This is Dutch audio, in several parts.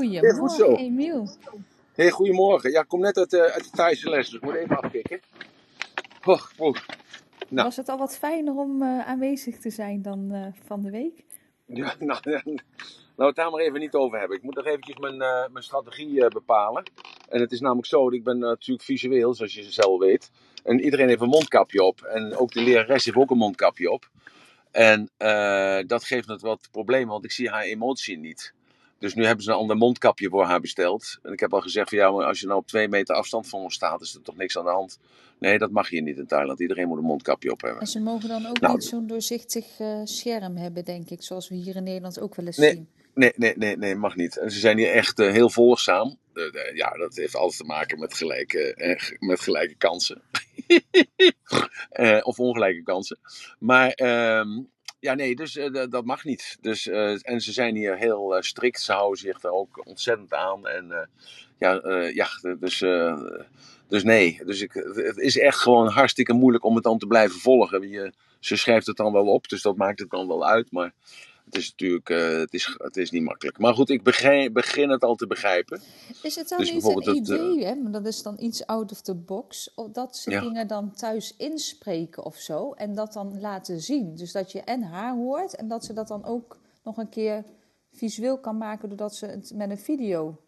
Goedemorgen, Emiel. Hey, goedemorgen. Ja, ik kom net uit, uh, uit de Thaise les, dus ik moet even afkicken. Oh, oh. Nou. Was het al wat fijner om uh, aanwezig te zijn dan uh, van de week? Ja, nou, laten we het daar maar even niet over hebben. Ik moet nog eventjes mijn, mijn strategie bepalen. En het is namelijk zo, ik ben natuurlijk visueel, zoals je zelf weet. En iedereen heeft een mondkapje op. En ook de lerares heeft ook een mondkapje op. En dat geeft het wat problemen, want ik zie haar emotie niet. Dus nu hebben ze een ander mondkapje voor haar besteld. En ik heb al gezegd van ja, maar als je nou op twee meter afstand van ons staat, is er toch niks aan de hand. Nee, dat mag je niet in Thailand. Iedereen moet een mondkapje op hebben. En ze mogen dan ook nou, niet zo'n doorzichtig uh, scherm hebben, denk ik, zoals we hier in Nederland ook wel eens zien. Nee, nee, nee, nee, mag niet. En ze zijn hier echt uh, heel volgzaam. Uh, ja, dat heeft alles te maken met gelijke, met gelijke kansen. of ongelijke kansen. Maar ehm, ja, nee, dus uh, dat mag niet. Dus, uh, en ze zijn hier heel uh, strikt. Ze houden zich er ook ontzettend aan. En ja, ja, dus, dus nee. Dus ik, het is echt gewoon hartstikke moeilijk om het dan te blijven volgen. Je, ze schrijft het dan wel op, dus dat maakt het dan wel uit. Maar het is natuurlijk uh, het is, het is niet makkelijk. Maar goed, ik begin, begin het al te begrijpen. Is het dan dus niet een idee, uh, hè? maar dat is dan iets out of the box, dat ze dingen dan thuis inspreken of zo en dat dan laten zien? Dus dat je en haar hoort en dat ze dat dan ook nog een keer visueel kan maken doordat ze het met een video...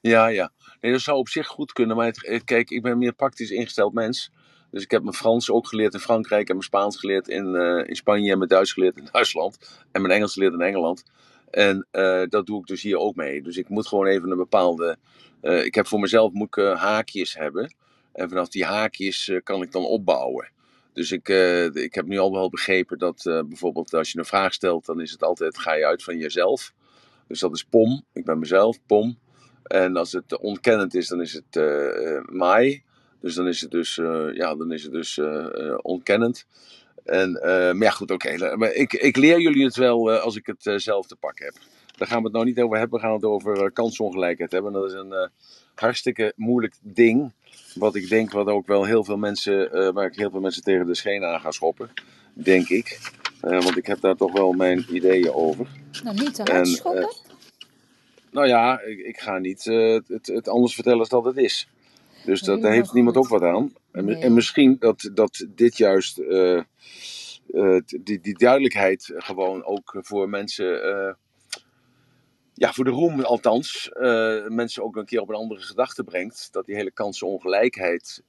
Ja, ja. Nee, dat zou op zich goed kunnen. Maar het, kijk, ik ben meer praktisch ingesteld mens. Dus ik heb mijn Frans ook geleerd in Frankrijk en mijn Spaans geleerd in, uh, in Spanje en mijn Duits geleerd in Duitsland. En mijn Engels geleerd in Engeland. En uh, dat doe ik dus hier ook mee. Dus ik moet gewoon even een bepaalde. Uh, ik heb voor mezelf moet ik, haakjes hebben. En vanaf die haakjes kan ik dan opbouwen. Dus ik, ik heb nu al wel begrepen dat bijvoorbeeld als je een vraag stelt, dan is het altijd ga je uit van jezelf. Dus dat is pom. Ik ben mezelf, pom. En als het ontkennend is, dan is het mij. Dus dan is het dus, uh, ja, dan is het dus uh, ontkennend. En, maar ja, goed, oké. Okay. Maar ik, ik leer jullie het wel als ik het zelf te pakken heb. Daar gaan we het nou niet over hebben. We gaan het over kansongelijkheid hebben. Dat is een hartstikke moeilijk ding. Wat ik denk, wat ook wel heel veel mensen, waar ik heel veel mensen tegen de schenen aan ga schoppen. Denk ik. want ik heb daar toch wel mijn ideeën over. Nou, niet te hard schoppen? nou ja, ik, ik ga niet het, het anders vertellen als dat het is. Dus dat, daar heeft niemand ook wat aan. En, en misschien dat, dat dit juist, uh, uh, die, die duidelijkheid gewoon ook voor mensen, uh, ja, voor de roem althans, mensen ook een keer op een andere gedachte brengt. Dat die hele kansenongelijkheid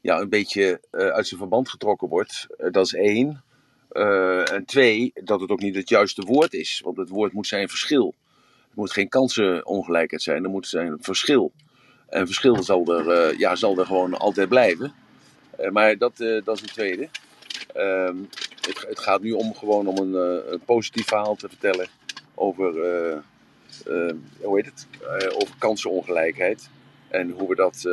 ja, een beetje uit zijn verband getrokken wordt. dat is één. en twee, dat het ook niet het juiste woord is. Want het woord moet zijn verschil. Het moet geen kansenongelijkheid zijn, er moet zijn verschil. En verschil zal er, uh, ja, zal er gewoon altijd blijven. Uh, maar dat, uh, dat is een tweede. Ehm, het, het, gaat nu om gewoon om een, een positief verhaal te vertellen over, hoe heet het? over kansenongelijkheid. En hoe we dat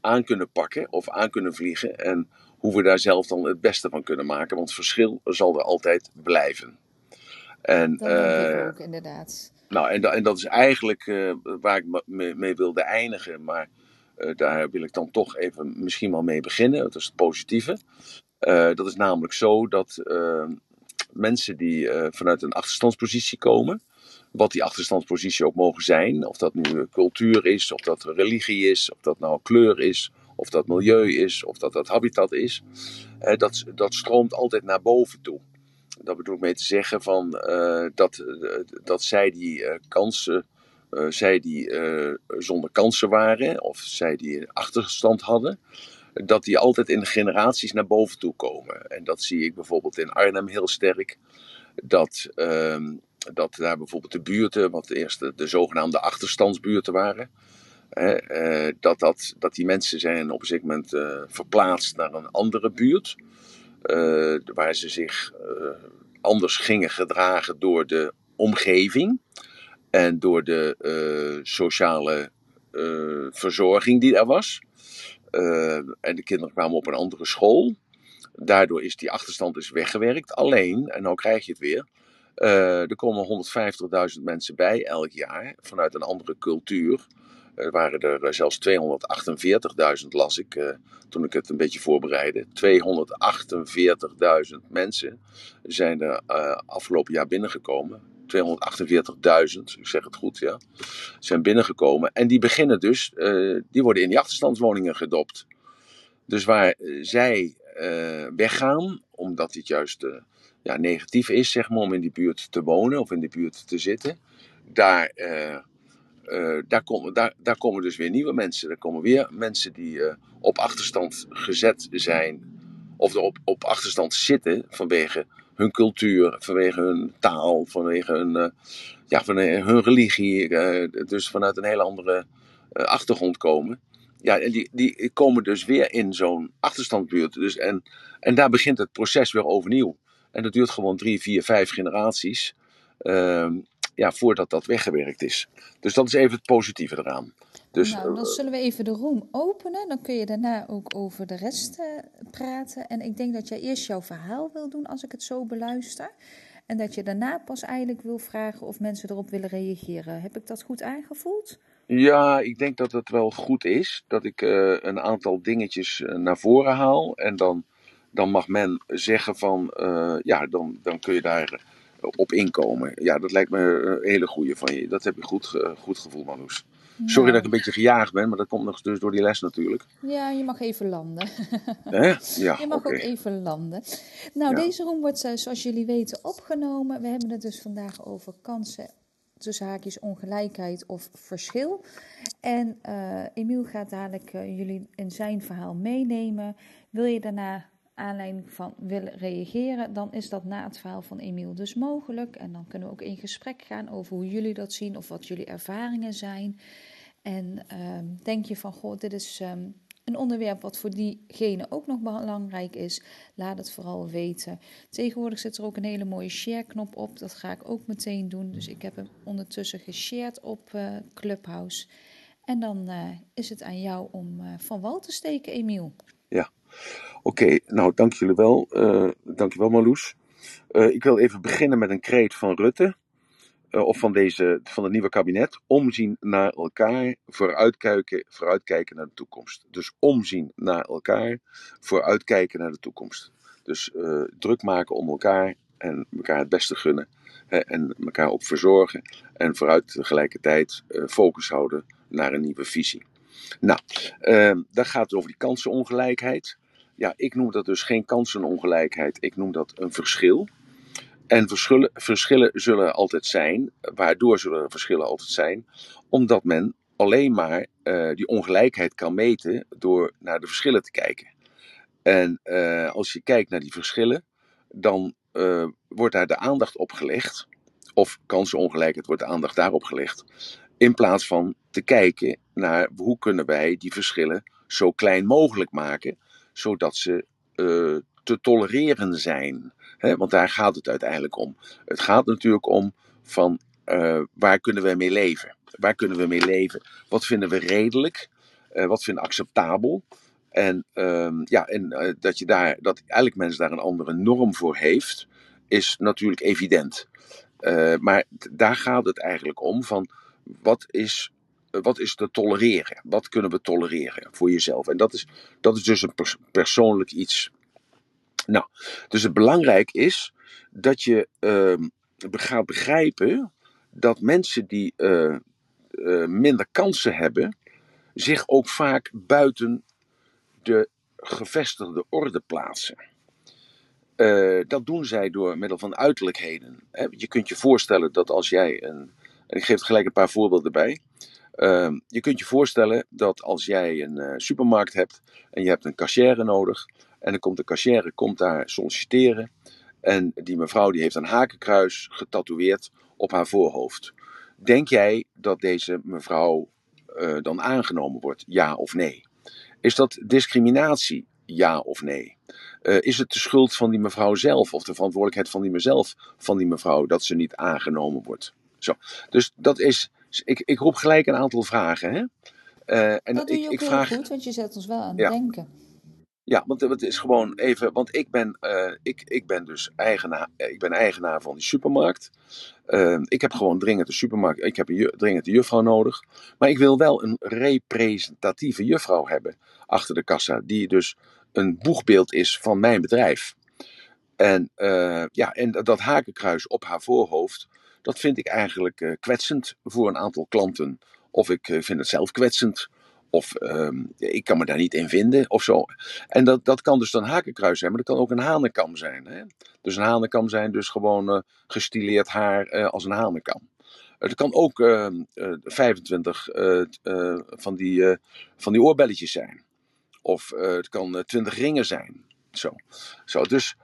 aan kunnen pakken of aan kunnen vliegen. En hoe we daar zelf dan het beste van kunnen maken. Want verschil zal er altijd blijven. En, dat denk ik ook, inderdaad. Nou, en, en dat is eigenlijk uh, waar ik mee, wilde eindigen. Maar uh, daar wil ik dan toch even misschien wel mee beginnen. Dat is het positieve. Uh, dat is namelijk zo dat mensen die vanuit een achterstandspositie komen, wat die achterstandspositie ook mogen zijn, of dat nu cultuur is, of dat religie is, of dat nou kleur is, of dat milieu is, of dat dat habitat is, dat, dat stroomt altijd naar boven toe dat bedoel ik mee te zeggen van, uh, dat, uh, dat zij die uh, kansen, zij die zonder kansen waren, of zij die achterstand hadden, dat die altijd in generaties naar boven toe komen. En dat zie ik bijvoorbeeld in Arnhem heel sterk. Dat, ehm, dat daar bijvoorbeeld de buurten, wat eerst de, de zogenaamde achterstandsbuurten waren, dat, dat, dat die mensen zijn op een gegeven moment verplaatst naar een andere buurt. Uh, waar ze zich uh, anders gingen gedragen door de omgeving en door de uh, sociale verzorging die er was. en de kinderen kwamen op een andere school. Daardoor is die achterstand dus weggewerkt. Alleen, en nou krijg je het weer, er komen 150.000 mensen bij elk jaar vanuit een andere cultuur. Er waren er eh, zelfs 248.000, las ik uh, toen ik het een beetje voorbereidde. 248.000 mensen zijn er uh, afgelopen jaar binnengekomen. 248.000, ik zeg het goed, ja, zijn binnengekomen. En die beginnen dus, die worden in die achterstandswoningen gedopt. Dus waar zij weggaan, omdat dit juist ja, negatief is, zeg maar, om in die buurt te wonen of in die buurt te zitten, daar, daar, komen, daar, daar komen dus weer nieuwe mensen. Er komen weer mensen die op achterstand gezet zijn, of er op, op achterstand zitten vanwege hun cultuur, vanwege hun taal, vanwege hun, uh, ja, vanwege hun religie. Dus vanuit een hele andere achtergrond komen. Ja, en die, die komen dus weer in zo'n achterstandbuurt. Dus en, en daar begint het proces weer overnieuw. En dat duurt gewoon drie, vier, vijf generaties. Ehm, ja, voordat dat weggewerkt is. Dus dat is even het positieve eraan. Dus, nou, dan zullen we even de room openen. Dan kun je daarna ook over de rest uh, praten. En ik denk dat jij eerst jouw verhaal wil doen als ik het zo beluister. En dat je daarna pas eigenlijk wil vragen of mensen erop willen reageren. Heb ik dat goed aangevoeld? Ja, ik denk dat het wel goed is. Dat ik uh, een aantal dingetjes uh, naar voren haal. En dan, dan mag men zeggen van, ja, dan, dan kun je daar op inkomen. Ja, dat lijkt me een hele goede van je. Dat heb je goed, goed gevoel, Marloes. Sorry dat ik een beetje gejaagd ben, maar dat komt nog dus door die les natuurlijk. Ja, je mag even landen. Hè? Ja, je mag ook even landen. Nou, deze room wordt eh, zoals jullie weten opgenomen. We hebben het dus vandaag over kansen tussen haakjes ongelijkheid of verschil. En uh, Emiel gaat dadelijk uh, jullie in zijn verhaal meenemen. Wil je daarna aanleiding van willen reageren, dan is dat na het verhaal van Emiel dus mogelijk. En dan kunnen we ook in gesprek gaan over hoe jullie dat zien of wat jullie ervaringen zijn. En uh, denk je van, goh, dit is um, een onderwerp wat voor diegene ook nog belangrijk is, laat het vooral weten. Tegenwoordig zit er ook een hele mooie share-knop op, dat ga ik ook meteen doen. Dus ik heb hem ondertussen geshared op uh, Clubhouse. En dan uh, is het aan jou om uh, van wal te steken, Emiel. Ja, oké. nou, dank jullie wel. Uh, dank je wel, Marloes. Uh, ik wil even beginnen met een kreet van Rutte. Uh, of van, deze, van het nieuwe kabinet. Omzien naar elkaar, vooruitkijken, vooruitkijken naar de toekomst. Dus omzien naar elkaar, vooruitkijken naar de toekomst. Dus druk maken om elkaar en elkaar het beste gunnen. Hè, en elkaar op verzorgen. En vooruit tegelijkertijd focus houden naar een nieuwe visie. Nou, dat gaat over die kansenongelijkheid. Ja, ik noem dat dus geen kansenongelijkheid, ik noem dat een verschil. En verschillen, verschillen zullen altijd zijn. Waardoor zullen verschillen altijd zijn? Omdat men alleen maar uh, die ongelijkheid kan meten door naar de verschillen te kijken. En uh, als je kijkt naar die verschillen, dan uh, wordt daar de aandacht op gelegd. Of kansenongelijkheid wordt de aandacht daarop gelegd. In plaats van te kijken naar hoe kunnen wij die verschillen zo klein mogelijk maken, zodat ze uh, te tolereren zijn. Want daar gaat het uiteindelijk om. Het gaat natuurlijk om van uh, waar kunnen we mee leven? Waar kunnen we mee leven? Wat vinden we redelijk? Uh, wat vinden we acceptabel? En, uh, ja, en dat, je daar, dat elk mens daar een andere norm voor heeft, is natuurlijk evident. maar daar gaat het eigenlijk om van wat is, wat is te tolereren? Wat kunnen we tolereren voor jezelf? En dat is, dat is dus een pers persoonlijk iets. Nou, dus het belangrijk is dat je uh, gaat begrijpen dat mensen die uh, uh, minder kansen hebben, zich ook vaak buiten de gevestigde orde plaatsen. Dat doen zij door middel van uiterlijkheden. Je kunt je voorstellen dat als jij een en ik geef er gelijk een paar voorbeelden bij. Uh, je kunt je voorstellen dat als jij een uh, supermarkt hebt en je hebt een cashier nodig. En dan komt de cashier komt daar solliciteren. En die mevrouw die heeft een hakenkruis getatoeëerd op haar voorhoofd. Denk jij dat deze mevrouw uh, dan aangenomen wordt? Ja of nee? Is dat discriminatie? Ja of nee? Uh, is het de schuld van die mevrouw zelf of de verantwoordelijkheid van die mezelf van die mevrouw dat ze niet aangenomen wordt? Zo. Dus dat is. Ik, ik roep gelijk een aantal vragen. Hè? Uh, en dat doe je ook ik vraag, goed, want je zet ons wel aan het ja. denken. Ja, want het is gewoon even. Want ik ben, uh, ik, ik ben dus eigenaar, ik ben eigenaar van die supermarkt. Uh, ik heb gewoon dringend een supermarkt. Ik heb een dringend een juffrouw nodig. Maar ik wil wel een representatieve juffrouw hebben achter de kassa. Die dus een boegbeeld is van mijn bedrijf. En, uh, ja, en dat hakenkruis op haar voorhoofd dat vind ik eigenlijk kwetsend voor een aantal klanten. Of ik vind het zelf kwetsend. Of ehm, ik kan me daar niet in vinden of zo. En dat, dat kan dus dan hakenkruis zijn, maar dat kan ook een hanekam zijn. Hè? Dus een hanekam zijn dus gewoon uh, gestileerd haar als een hanekam. Het kan ook uh, 25 van, die, van die oorbelletjes zijn. Of het kan 20 ringen zijn. Zo. Zo, dus,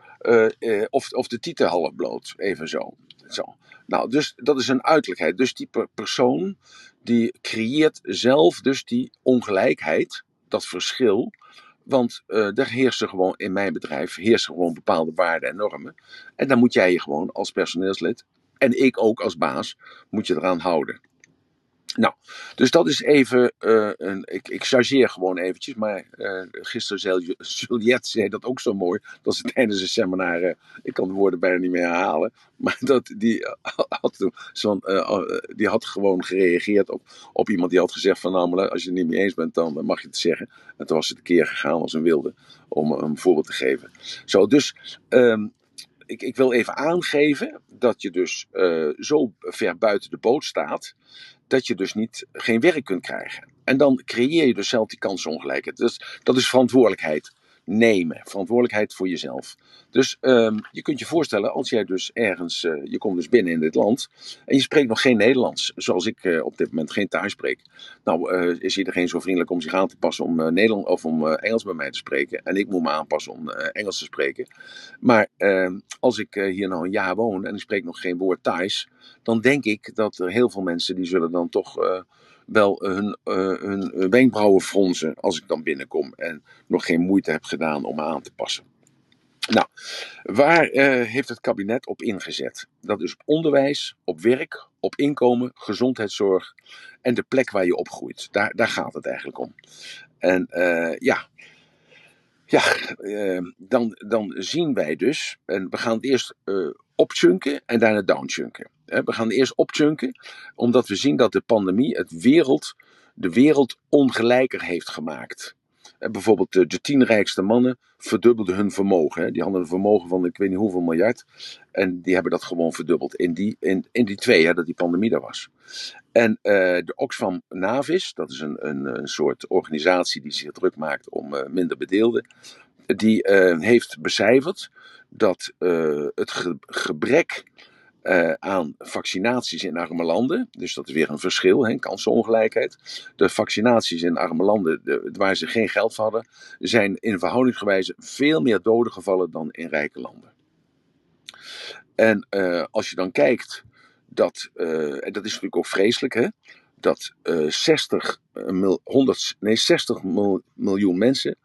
of, of de titel half bloot, even zo. zo. Nou, dus dat is een uiterlijkheid. Dus die persoon die creëert zelf dus die ongelijkheid, dat verschil. Want uh, er heersen gewoon in mijn bedrijf heersen gewoon bepaalde waarden en normen. En dan moet jij je gewoon als personeelslid en ik ook als baas moet je eraan houden. Nou, dus dat is even, uh, een, ik, ik chargeer gewoon eventjes, maar uh, gisteren zei Juliette zei dat ook zo mooi, dat ze tijdens een seminar, ik kan de woorden bijna niet meer herhalen, maar dat, die, had, zo die had gewoon gereageerd op, op iemand die had gezegd van nou, als je het niet mee eens bent, dan mag je het zeggen. En toen was een keer gegaan als een wilde, om een voorbeeld te geven. Zo, dus um, ik, ik, wil even aangeven dat je dus zo ver buiten de boot staat dat je dus niet, geen werk kunt krijgen. En dan creëer je dus zelf die kansenongelijkheid. Dus dat is verantwoordelijkheid nemen. Verantwoordelijkheid voor jezelf. Dus um, je kunt je voorstellen, als jij dus ergens, uh, je komt dus binnen in dit land en je spreekt nog geen Nederlands, zoals ik uh, op dit moment geen thuis spreek. Nou, uh, is iedereen zo vriendelijk om zich aan te passen om Nederland of om Engels bij mij te spreken. En ik moet me aanpassen om Engels te spreken. Maar ehm, als ik hier nou een jaar woon en ik spreek nog geen woord Thais, dan denk ik dat er heel veel mensen die zullen dan toch wel hun, uh, hun wenkbrauwen fronsen als ik dan binnenkom en nog geen moeite heb gedaan om me aan te passen. Nou, waar heeft het kabinet op ingezet? Dat is op onderwijs, op werk, op inkomen, gezondheidszorg en de plek waar je opgroeit. Daar, daar gaat het eigenlijk om. En ja, ja dan, dan zien wij dus, en we gaan het eerst opchunken en daarna downchunken. We gaan eerst opchunken, omdat we zien dat de pandemie het wereld, de wereld ongelijker heeft gemaakt. Bijvoorbeeld de, tien rijkste mannen verdubbelden hun vermogen. Die hadden een vermogen van ik weet niet hoeveel miljard. En die hebben dat gewoon verdubbeld in die, in, in die twee dat die pandemie er was. En uh, de Oxfam Navis, dat is een, een, een, soort organisatie die zich druk maakt om uh, minder bedeelden. Die uh, heeft becijferd dat het ge gebrek uh, aan vaccinaties in arme landen. Dus dat is weer een verschil, hè, kansenongelijkheid. De vaccinaties in arme landen, de, waar ze geen geld hadden, zijn in verhoudingsgewijze veel meer doden gevallen dan in rijke landen. En uh, als je dan kijkt dat, uh, en dat is natuurlijk ook vreselijk, hè, dat 60, mil, 100, nee, 60 mil, miljoen mensen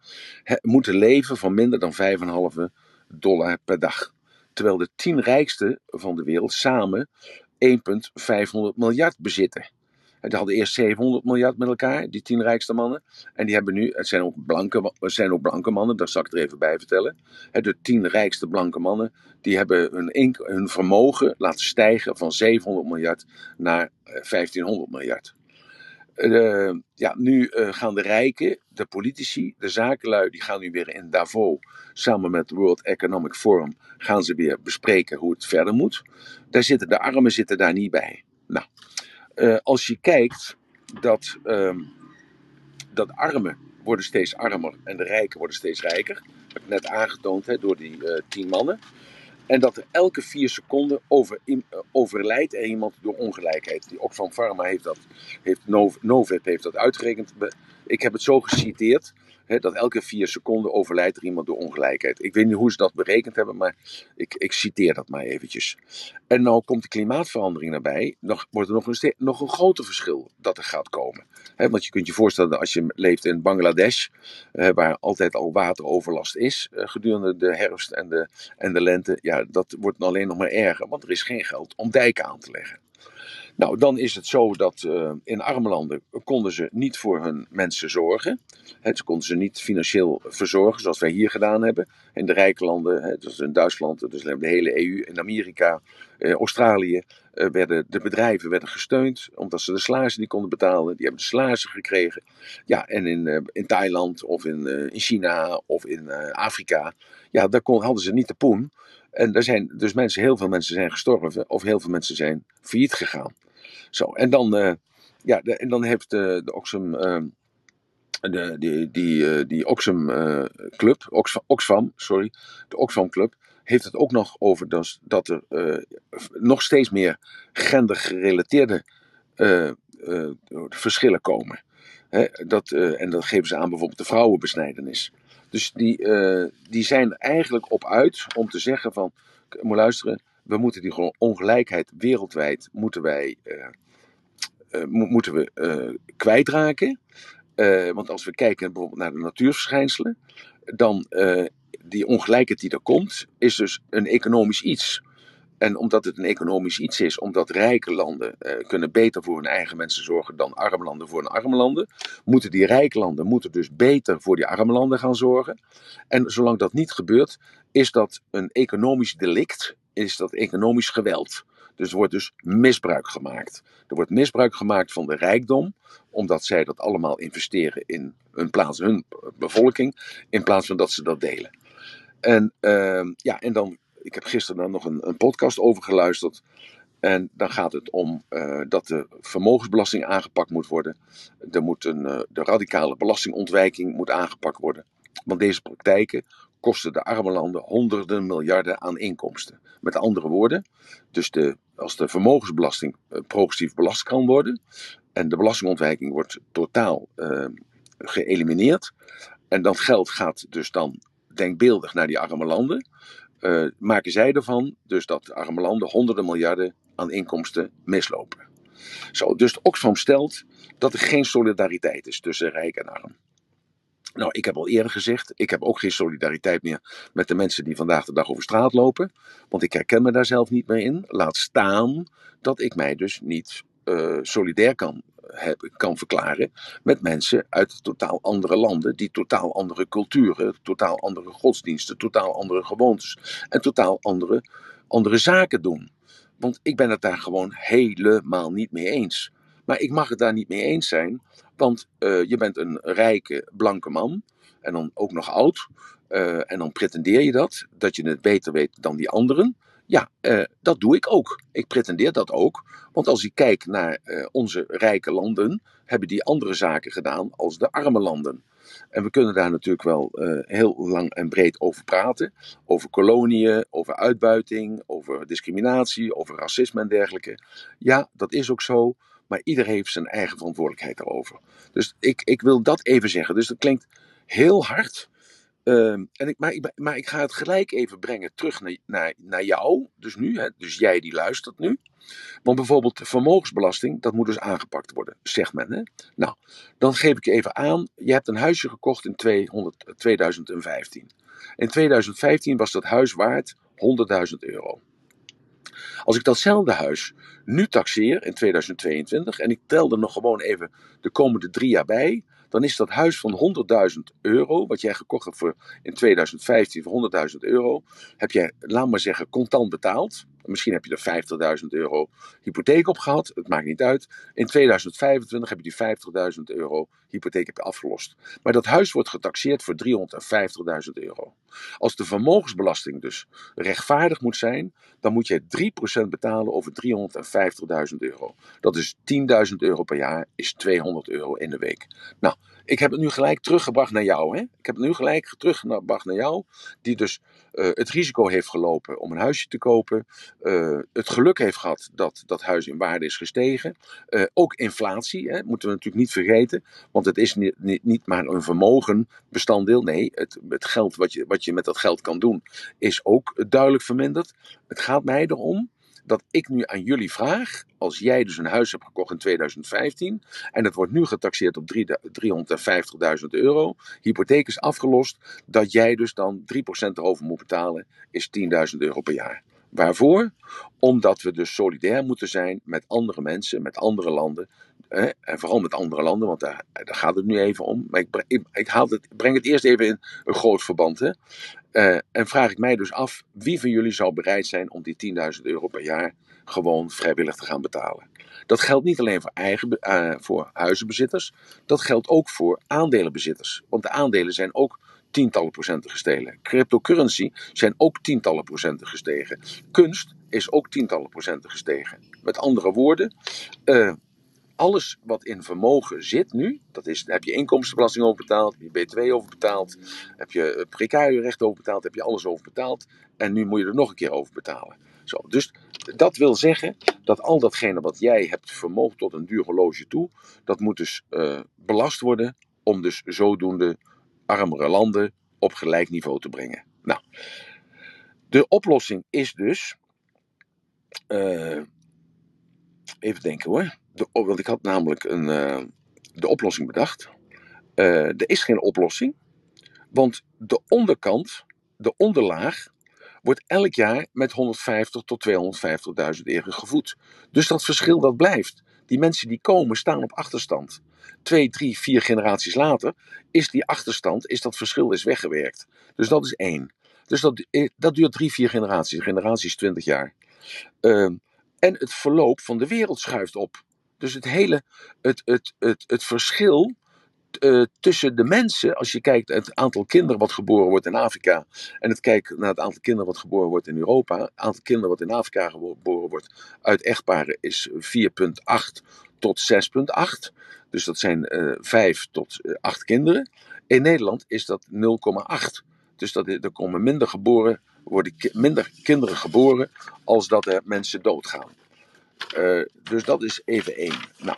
moeten leven van minder dan 5,5 dollar per dag. Terwijl de tien rijkste van de wereld samen 1,500 miljard bezitten. Die hadden eerst 700 miljard met elkaar, die tien rijkste mannen. En die hebben nu, het zijn ook blanke, zijn ook blanke mannen, dat zal ik er even bij vertellen. De tien rijkste blanke mannen, die hebben hun, hun vermogen laten stijgen van 700 miljard naar 1500 eh, miljard. Uh, ja, nu uh, gaan de rijken, de politici, de zakenlui, die gaan nu weer in Davos samen met World Economic Forum gaan ze weer bespreken hoe het verder moet. Daar zitten, de armen zitten daar niet bij. Nou, uh, als je kijkt dat, uh, dat armen worden steeds armer en de rijken worden steeds rijker. Dat heb ik net aangetoond hè, door die tien mannen. En dat er elke vier seconden over, in, uh, overlijdt er iemand door ongelijkheid. Die Oxfam Pharma heeft dat, heeft Novib heeft dat uitgerekend. Ik heb het zo geciteerd dat elke vier seconden overlijdt er iemand door ongelijkheid. Ik weet niet hoe ze dat berekend hebben, maar ik, ik citeer dat maar eventjes. En nou komt de klimaatverandering erbij, nog, wordt er nog een, nog een groter verschil dat er gaat komen. want je kunt je voorstellen dat als je leeft in Bangladesh, waar altijd al wateroverlast is eh, gedurende de herfst en de, en de lente, ja, dat wordt alleen nog maar erger, want er is geen geld om dijken aan te leggen. Nou, dan is het zo dat uh, in arme landen konden ze niet voor hun mensen zorgen. He, ze konden ze niet financieel verzorgen zoals wij hier gedaan hebben. In de rijke landen, he, dus in Duitsland, dus de hele EU, in Amerika, eh, Australië, uh, werden de bedrijven werden gesteund omdat ze de salarissen niet konden betalen. Die hebben de salarissen gekregen. Ja, en in, in Thailand of in, in China of in Afrika, ja, daar kon, hadden ze niet de poen. En er zijn dus mensen, heel veel mensen zijn gestorven of heel veel mensen zijn failliet gegaan. Zo, en dan, ja, de, en dan heeft de, de Oxfam, de, die, die, die Oxfam Club, Oxfam, sorry, de Oxfam Club, heeft het ook nog over dus, dat er uh, nog steeds meer gendergerelateerde uh, uh, verschillen komen. dat, en dat geven ze aan bijvoorbeeld de vrouwenbesnijdenis. Dus die, die zijn eigenlijk op uit om te zeggen van, moet luisteren, we moeten die ongelijkheid wereldwijd moeten wij, moeten we kwijtraken. want als we kijken bijvoorbeeld naar de natuurverschijnselen, dan die ongelijkheid die er komt, is dus een economisch iets. En omdat het een economisch iets is, omdat rijke landen eh, kunnen beter voor hun eigen mensen zorgen dan arme landen voor hun arme landen, moeten die rijke landen moeten dus beter voor die arme landen gaan zorgen. En zolang dat niet gebeurt, is dat een economisch delict, is dat economisch geweld. Dus er wordt dus misbruik gemaakt. Er wordt misbruik gemaakt van de rijkdom, omdat zij dat allemaal investeren in hun plaats, hun bevolking, in plaats van dat ze dat delen. En, uh, ja, en dan, ik heb gisteren dan nog een, een podcast over geluisterd. En dan gaat het om uh, dat de vermogensbelasting aangepakt moet worden. Er moet een, uh, de radicale belastingontwijking moet aangepakt worden. Want deze praktijken kosten de arme landen honderden miljarden aan inkomsten. Met andere woorden, dus de, als de vermogensbelasting uh, progressief belast kan worden en de belastingontwijking wordt totaal geëlimineerd en dat geld gaat dus dan denkbeeldig naar die arme landen, uh, maken zij ervan dus dat de arme landen honderden miljarden aan inkomsten mislopen. Zo, dus Oxfam stelt dat er geen solidariteit is tussen rijk en arm. Nou, ik heb al eerder gezegd, ik heb ook geen solidariteit meer met de mensen die vandaag de dag over straat lopen. Want ik herken me daar zelf niet meer in. Laat staan dat ik mij dus niet uh, solidair kan kan verklaren met mensen uit totaal andere landen, die totaal andere culturen, totaal andere godsdiensten, totaal andere gewoontes en totaal andere, andere zaken doen. Want ik ben het daar gewoon helemaal niet mee eens. Maar ik mag het daar niet mee eens zijn, want uh, je bent een rijke blanke man en dan ook nog oud. Uh, en dan pretendeer je dat, dat je het beter weet dan die anderen. Ja, uh, dat doe ik ook. Ik pretendeer dat ook. Want als ik kijk naar onze rijke landen, hebben die andere zaken gedaan als de arme landen. En we kunnen daar natuurlijk wel heel lang en breed over praten. Over koloniën, over uitbuiting, over discriminatie, over racisme en dergelijke. Ja, dat is ook zo. Maar ieder heeft zijn eigen verantwoordelijkheid daarover. Dus ik, ik wil dat even zeggen. Dus dat klinkt heel hard. Uh, en ik, maar, ik, maar ik ga het gelijk even brengen terug naar, naar, naar jou, dus nu, hè, dus jij die luistert nu. Want bijvoorbeeld vermogensbelasting, dat moet dus aangepakt worden, zegt men. Hè? Nou, dan geef ik je even aan, je hebt een huisje gekocht in 200, 2015. In 2015 was dat huis waard 100.000 euro. Als ik datzelfde huis nu taxeer in 2022 en ik tel er nog gewoon even de komende drie jaar bij, dan is dat huis van 100.000 euro, wat jij gekocht hebt voor in 2015 voor 100.000 euro, heb jij, laat maar zeggen, contant betaald. Misschien heb je er 50.000 euro hypotheek op gehad, het maakt niet uit. In 2025 heb je die 50.000 euro hypotheek afgelost. Maar dat huis wordt getaxeerd voor 350.000 euro. Als de vermogensbelasting dus rechtvaardig moet zijn, dan moet je 3% betalen over 350.000 euro. Dat is 10.000 euro per jaar, is 200 euro in de week. Nou, ik heb het nu gelijk teruggebracht naar jou. Hè? Ik heb het nu gelijk teruggebracht naar jou, die dus uh, het risico heeft gelopen om een huisje te kopen. Uh, het geluk heeft gehad dat dat huis in waarde is gestegen. Uh, ook inflatie, hè, moeten we natuurlijk niet vergeten. Want het is niet, niet, niet maar een vermogenbestanddeel. Nee, het, het geld wat je, wat je met dat geld kan doen, is ook duidelijk verminderd. Het gaat mij erom dat ik nu aan jullie vraag, als jij dus een huis hebt gekocht in 2015 en het wordt nu getaxeerd op 350.000 euro, hypotheek is afgelost, dat jij dus dan 3% erover moet betalen, is 10.000 euro per jaar. Waarvoor? Omdat we dus solidair moeten zijn met andere mensen, met andere landen. En vooral met andere landen, want daar, daar, gaat het nu even om. Maar ik, ik, haal het, breng het eerst even in een groot verband. Hè. Uh, en vraag ik mij dus af, wie van jullie zou bereid zijn om die 10.000 euro per jaar gewoon vrijwillig te gaan betalen? Dat geldt niet alleen voor, eigen, uh, voor huizenbezitters, dat geldt ook voor aandelenbezitters. Want de aandelen zijn ook tientallen procenten gestegen. Cryptocurrency zijn ook tientallen procenten gestegen. Kunst is ook tientallen procenten gestegen. Met andere woorden, uh, alles wat in vermogen zit nu, dat is, heb je inkomstenbelasting over betaald, heb je BTW over betaald, heb je eh, precario recht over betaald, heb je alles over betaald. En nu moet je er nog een keer over betalen. Zo, dus dat wil zeggen dat al datgene wat jij hebt vermogen tot een duur horloge toe, dat moet dus uh, belast worden om dus zodoende armere landen op gelijk niveau te brengen. Nou, de oplossing is dus. Uh, even denken hoor. De, want ik had namelijk een, uh, de oplossing bedacht. Uh, er is geen oplossing. Want de onderkant, de onderlaag, wordt elk jaar met 150 tot 250.000 euro gevoed. Dus dat verschil dat blijft. Die mensen die komen staan op achterstand. Twee, drie, vier generaties later is die achterstand, is dat verschil is weggewerkt. Dus dat is één. Dus dat, eh, dat duurt drie, vier generaties. Generaties 20 jaar. Uh, en het verloop van de wereld schuift op. Dus het hele, het, het, het, het verschil uh, tussen de mensen, als je kijkt naar het aantal kinderen wat geboren wordt in Afrika en het kijkt naar het aantal kinderen wat geboren wordt in Europa, het aantal kinderen wat in Afrika geboren wordt uit echtparen is 4,8 tot 6,8. Dus dat zijn uh, 5 tot 8 kinderen. In Nederland is dat 0,8. Dus dat, er komen minder, geboren, worden minder kinderen geboren als dat er mensen doodgaan. Uh, dus dat is even één. Nou,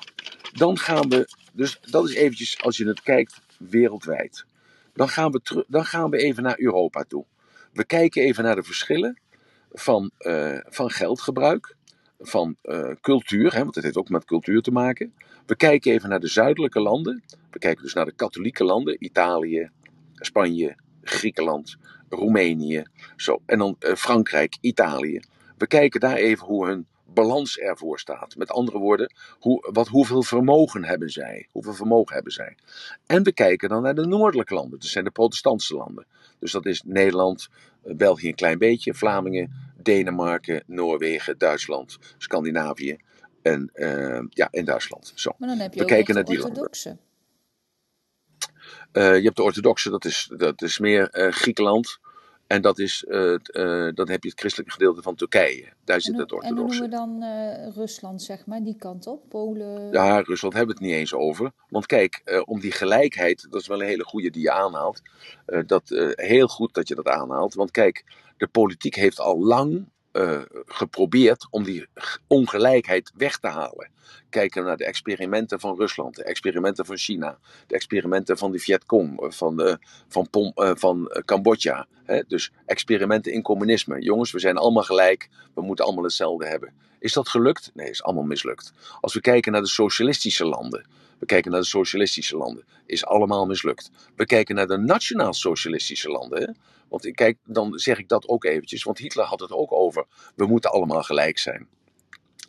dan gaan we, dus dat is eventjes als je het kijkt wereldwijd. Dan gaan we, dan gaan we even naar Europa toe. We kijken even naar de verschillen van, uh, van geldgebruik, van uh, cultuur, hè, want het heeft ook met cultuur te maken. We kijken even naar de zuidelijke landen. We kijken dus naar de katholieke landen, Italië, Spanje, Griekenland, Roemenië, zo. En dan Frankrijk, Italië. We kijken daar even hoe hun balans ervoor staat. Met andere woorden, hoe, wat, hoeveel vermogen hebben zij? Hoeveel vermogen hebben zij? En we kijken dan naar de noordelijke landen. Dat zijn de protestantse landen. Dus dat is Nederland, eh, België een klein beetje, Vlamingen, Denemarken, Noorwegen, Duitsland, Scandinavië en, uh, ja, in Duitsland. Zo. Maar dan heb je we ook kijken naar die orthodoxe. Uh, je hebt de orthodoxe, dat is, dat is meer uh, Griekenland, en dat is, uh, uh, dan heb je het christelijke gedeelte van Turkije. Daar zit het orthodoxe. En noemen we dan uh, Rusland, zeg maar, die kant op? Polen? Ja, Rusland hebben we het niet eens over. Want kijk, om die gelijkheid, dat is wel een hele goede die je aanhaalt. dat, heel goed dat je dat aanhaalt. Want kijk, de politiek heeft al lang uh, geprobeerd om die ongelijkheid weg te halen. Kijken naar de experimenten van Rusland, de experimenten van China, de experimenten van de Vietcong, eh, van, de, van, van Cambodja. Hè? Dus experimenten in communisme. Jongens, we zijn allemaal gelijk, we moeten allemaal hetzelfde hebben. Is dat gelukt? Nee, is allemaal mislukt. Als we kijken naar de socialistische landen, we kijken naar de socialistische landen, is allemaal mislukt. We kijken naar de nationaal-socialistische landen, hè? Want kijk, dan zeg ik dat ook eventjes, want Hitler had het ook over, we moeten allemaal gelijk zijn.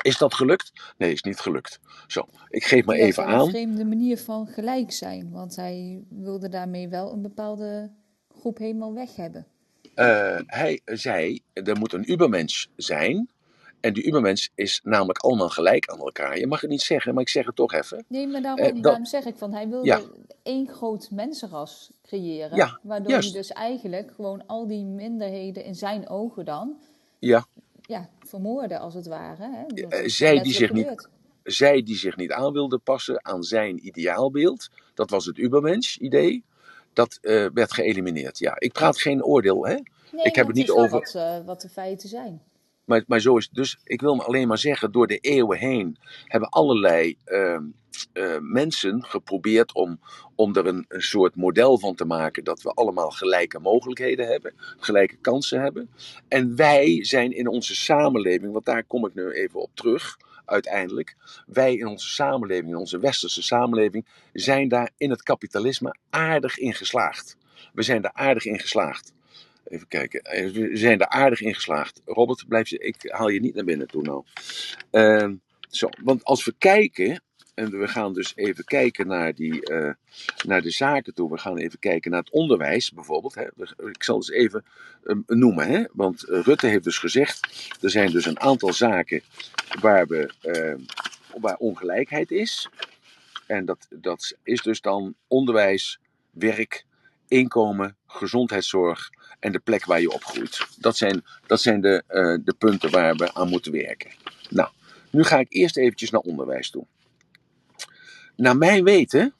Is dat gelukt? Nee, is niet gelukt. Zo, ik geef maar even aan. een vreemde manier van gelijk zijn, want hij wilde daarmee wel een bepaalde groep helemaal weg hebben. Uh, hij zei, er moet een ubermensch zijn en die ubermens is namelijk allemaal gelijk aan elkaar. Je mag het niet zeggen, maar ik zeg het toch even. Nee, maar daarom, eh, daarom zeg ik van hij wilde ja. één groot mensenras creëren. Ja, waardoor hij dus eigenlijk gewoon al die minderheden in zijn ogen dan ja. Ja, vermoorden als het ware. Hè? Uh, zij, die zich niet, zij die zich niet aan wilde passen aan zijn ideaalbeeld, dat was het ubermens-idee, dat uh, werd geëlimineerd. Ja, ik praat geen oordeel, hè? Nee, ik heb het niet over. Wat, uh, wat de feiten zijn. Maar, maar zo is het. Dus ik wil alleen maar zeggen, door de eeuwen heen hebben allerlei uh, uh, mensen geprobeerd om, om er een, een soort model van te maken dat we allemaal gelijke mogelijkheden hebben, gelijke kansen hebben. En wij zijn in onze samenleving, want daar kom ik nu even op terug, uiteindelijk. Wij in onze samenleving, in onze westerse samenleving, zijn daar in het kapitalisme aardig in geslaagd. We zijn daar aardig in geslaagd. Even kijken. We zijn er aardig in geslaagd. Robert, blijf je, ik haal je niet naar binnen toe nou. Uh, zo, want als we kijken, en we gaan dus even kijken naar, die, uh, naar de zaken toe. We gaan even kijken naar het onderwijs bijvoorbeeld. Hè. Ik zal eens even um, noemen. Hè. Want uh, Rutte heeft dus gezegd, er zijn dus een aantal zaken waar, we, uh, waar ongelijkheid is. En dat, dat is dus dan onderwijs, werk inkomen, gezondheidszorg en de plek waar je opgroeit. Dat zijn, dat zijn de, uh, de punten waar we aan moeten werken. Nou, nu ga ik eerst eventjes naar onderwijs toe. Naar mijn weten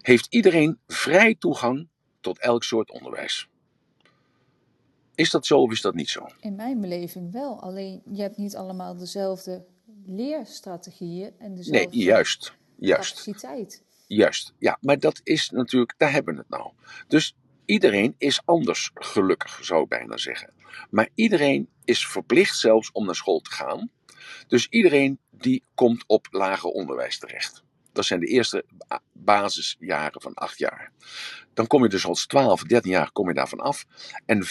heeft iedereen vrij toegang tot elk soort onderwijs. Is dat zo of is dat niet zo? In mijn beleving wel. Alleen je hebt niet allemaal dezelfde leerstrategieën en dezelfde nee, juist, juist. capaciteit. Juist, ja, maar dat is natuurlijk, daar hebben we het nou. Dus iedereen is anders gelukkig, zou ik bijna zeggen. Maar iedereen is verplicht zelfs om naar school te gaan. Dus iedereen die komt op lager onderwijs terecht. Dat zijn de eerste basisjaren van acht jaar. Dan kom je dus als 12, 13 jaar kom je daarvan af. En 25%,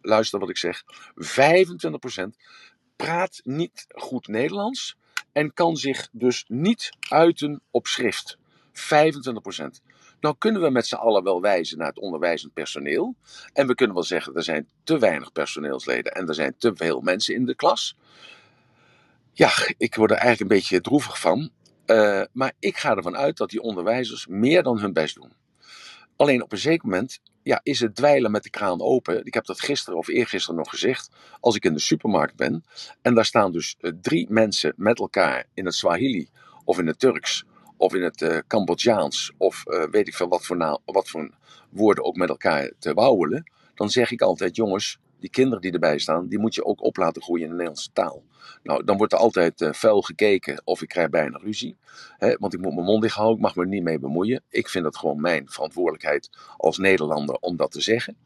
luister wat ik zeg, 25% praat niet goed Nederlands en kan zich dus niet uiten op schrift. 25%. Nou kunnen we met z'n allen wel wijzen naar het onderwijzend personeel. En we kunnen wel zeggen, er zijn te weinig personeelsleden en er zijn te veel mensen in de klas. Ja, ik word er eigenlijk een beetje droevig van. Uh, maar ik ga ervan uit dat die onderwijzers meer dan hun best doen. Alleen op een zeker moment ja, is het dweilen met de kraan open. Ik heb dat gisteren of eergisteren nog gezegd. Als ik in de supermarkt ben en daar staan dus uh, drie mensen met elkaar in het Swahili of in het Turks of in het uh, Cambodjaans of weet ik veel wat voor, wat voor woorden ook met elkaar te wauwelen. Dan zeg ik altijd, jongens, die kinderen die erbij staan, die moet je ook op laten groeien in de Nederlandse taal. Nou, dan wordt er altijd uh, vuil gekeken of ik krijg bijna ruzie. Hè, want ik moet mijn mond dicht houden, ik mag me er niet mee bemoeien. Ik vind het gewoon mijn verantwoordelijkheid als Nederlander om dat te zeggen.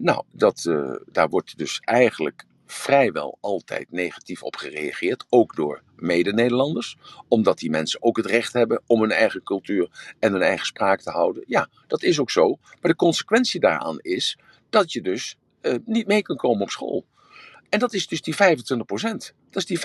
Nou, dat, daar wordt dus eigenlijk vrijwel altijd negatief op gereageerd, ook door mede-Nederlanders, omdat die mensen ook het recht hebben om hun eigen cultuur en hun eigen spraak te houden. Ja, dat is ook zo, maar de consequentie daaraan is dat je dus uh, niet mee kunt komen op school. En dat is dus die 25%. Dat is die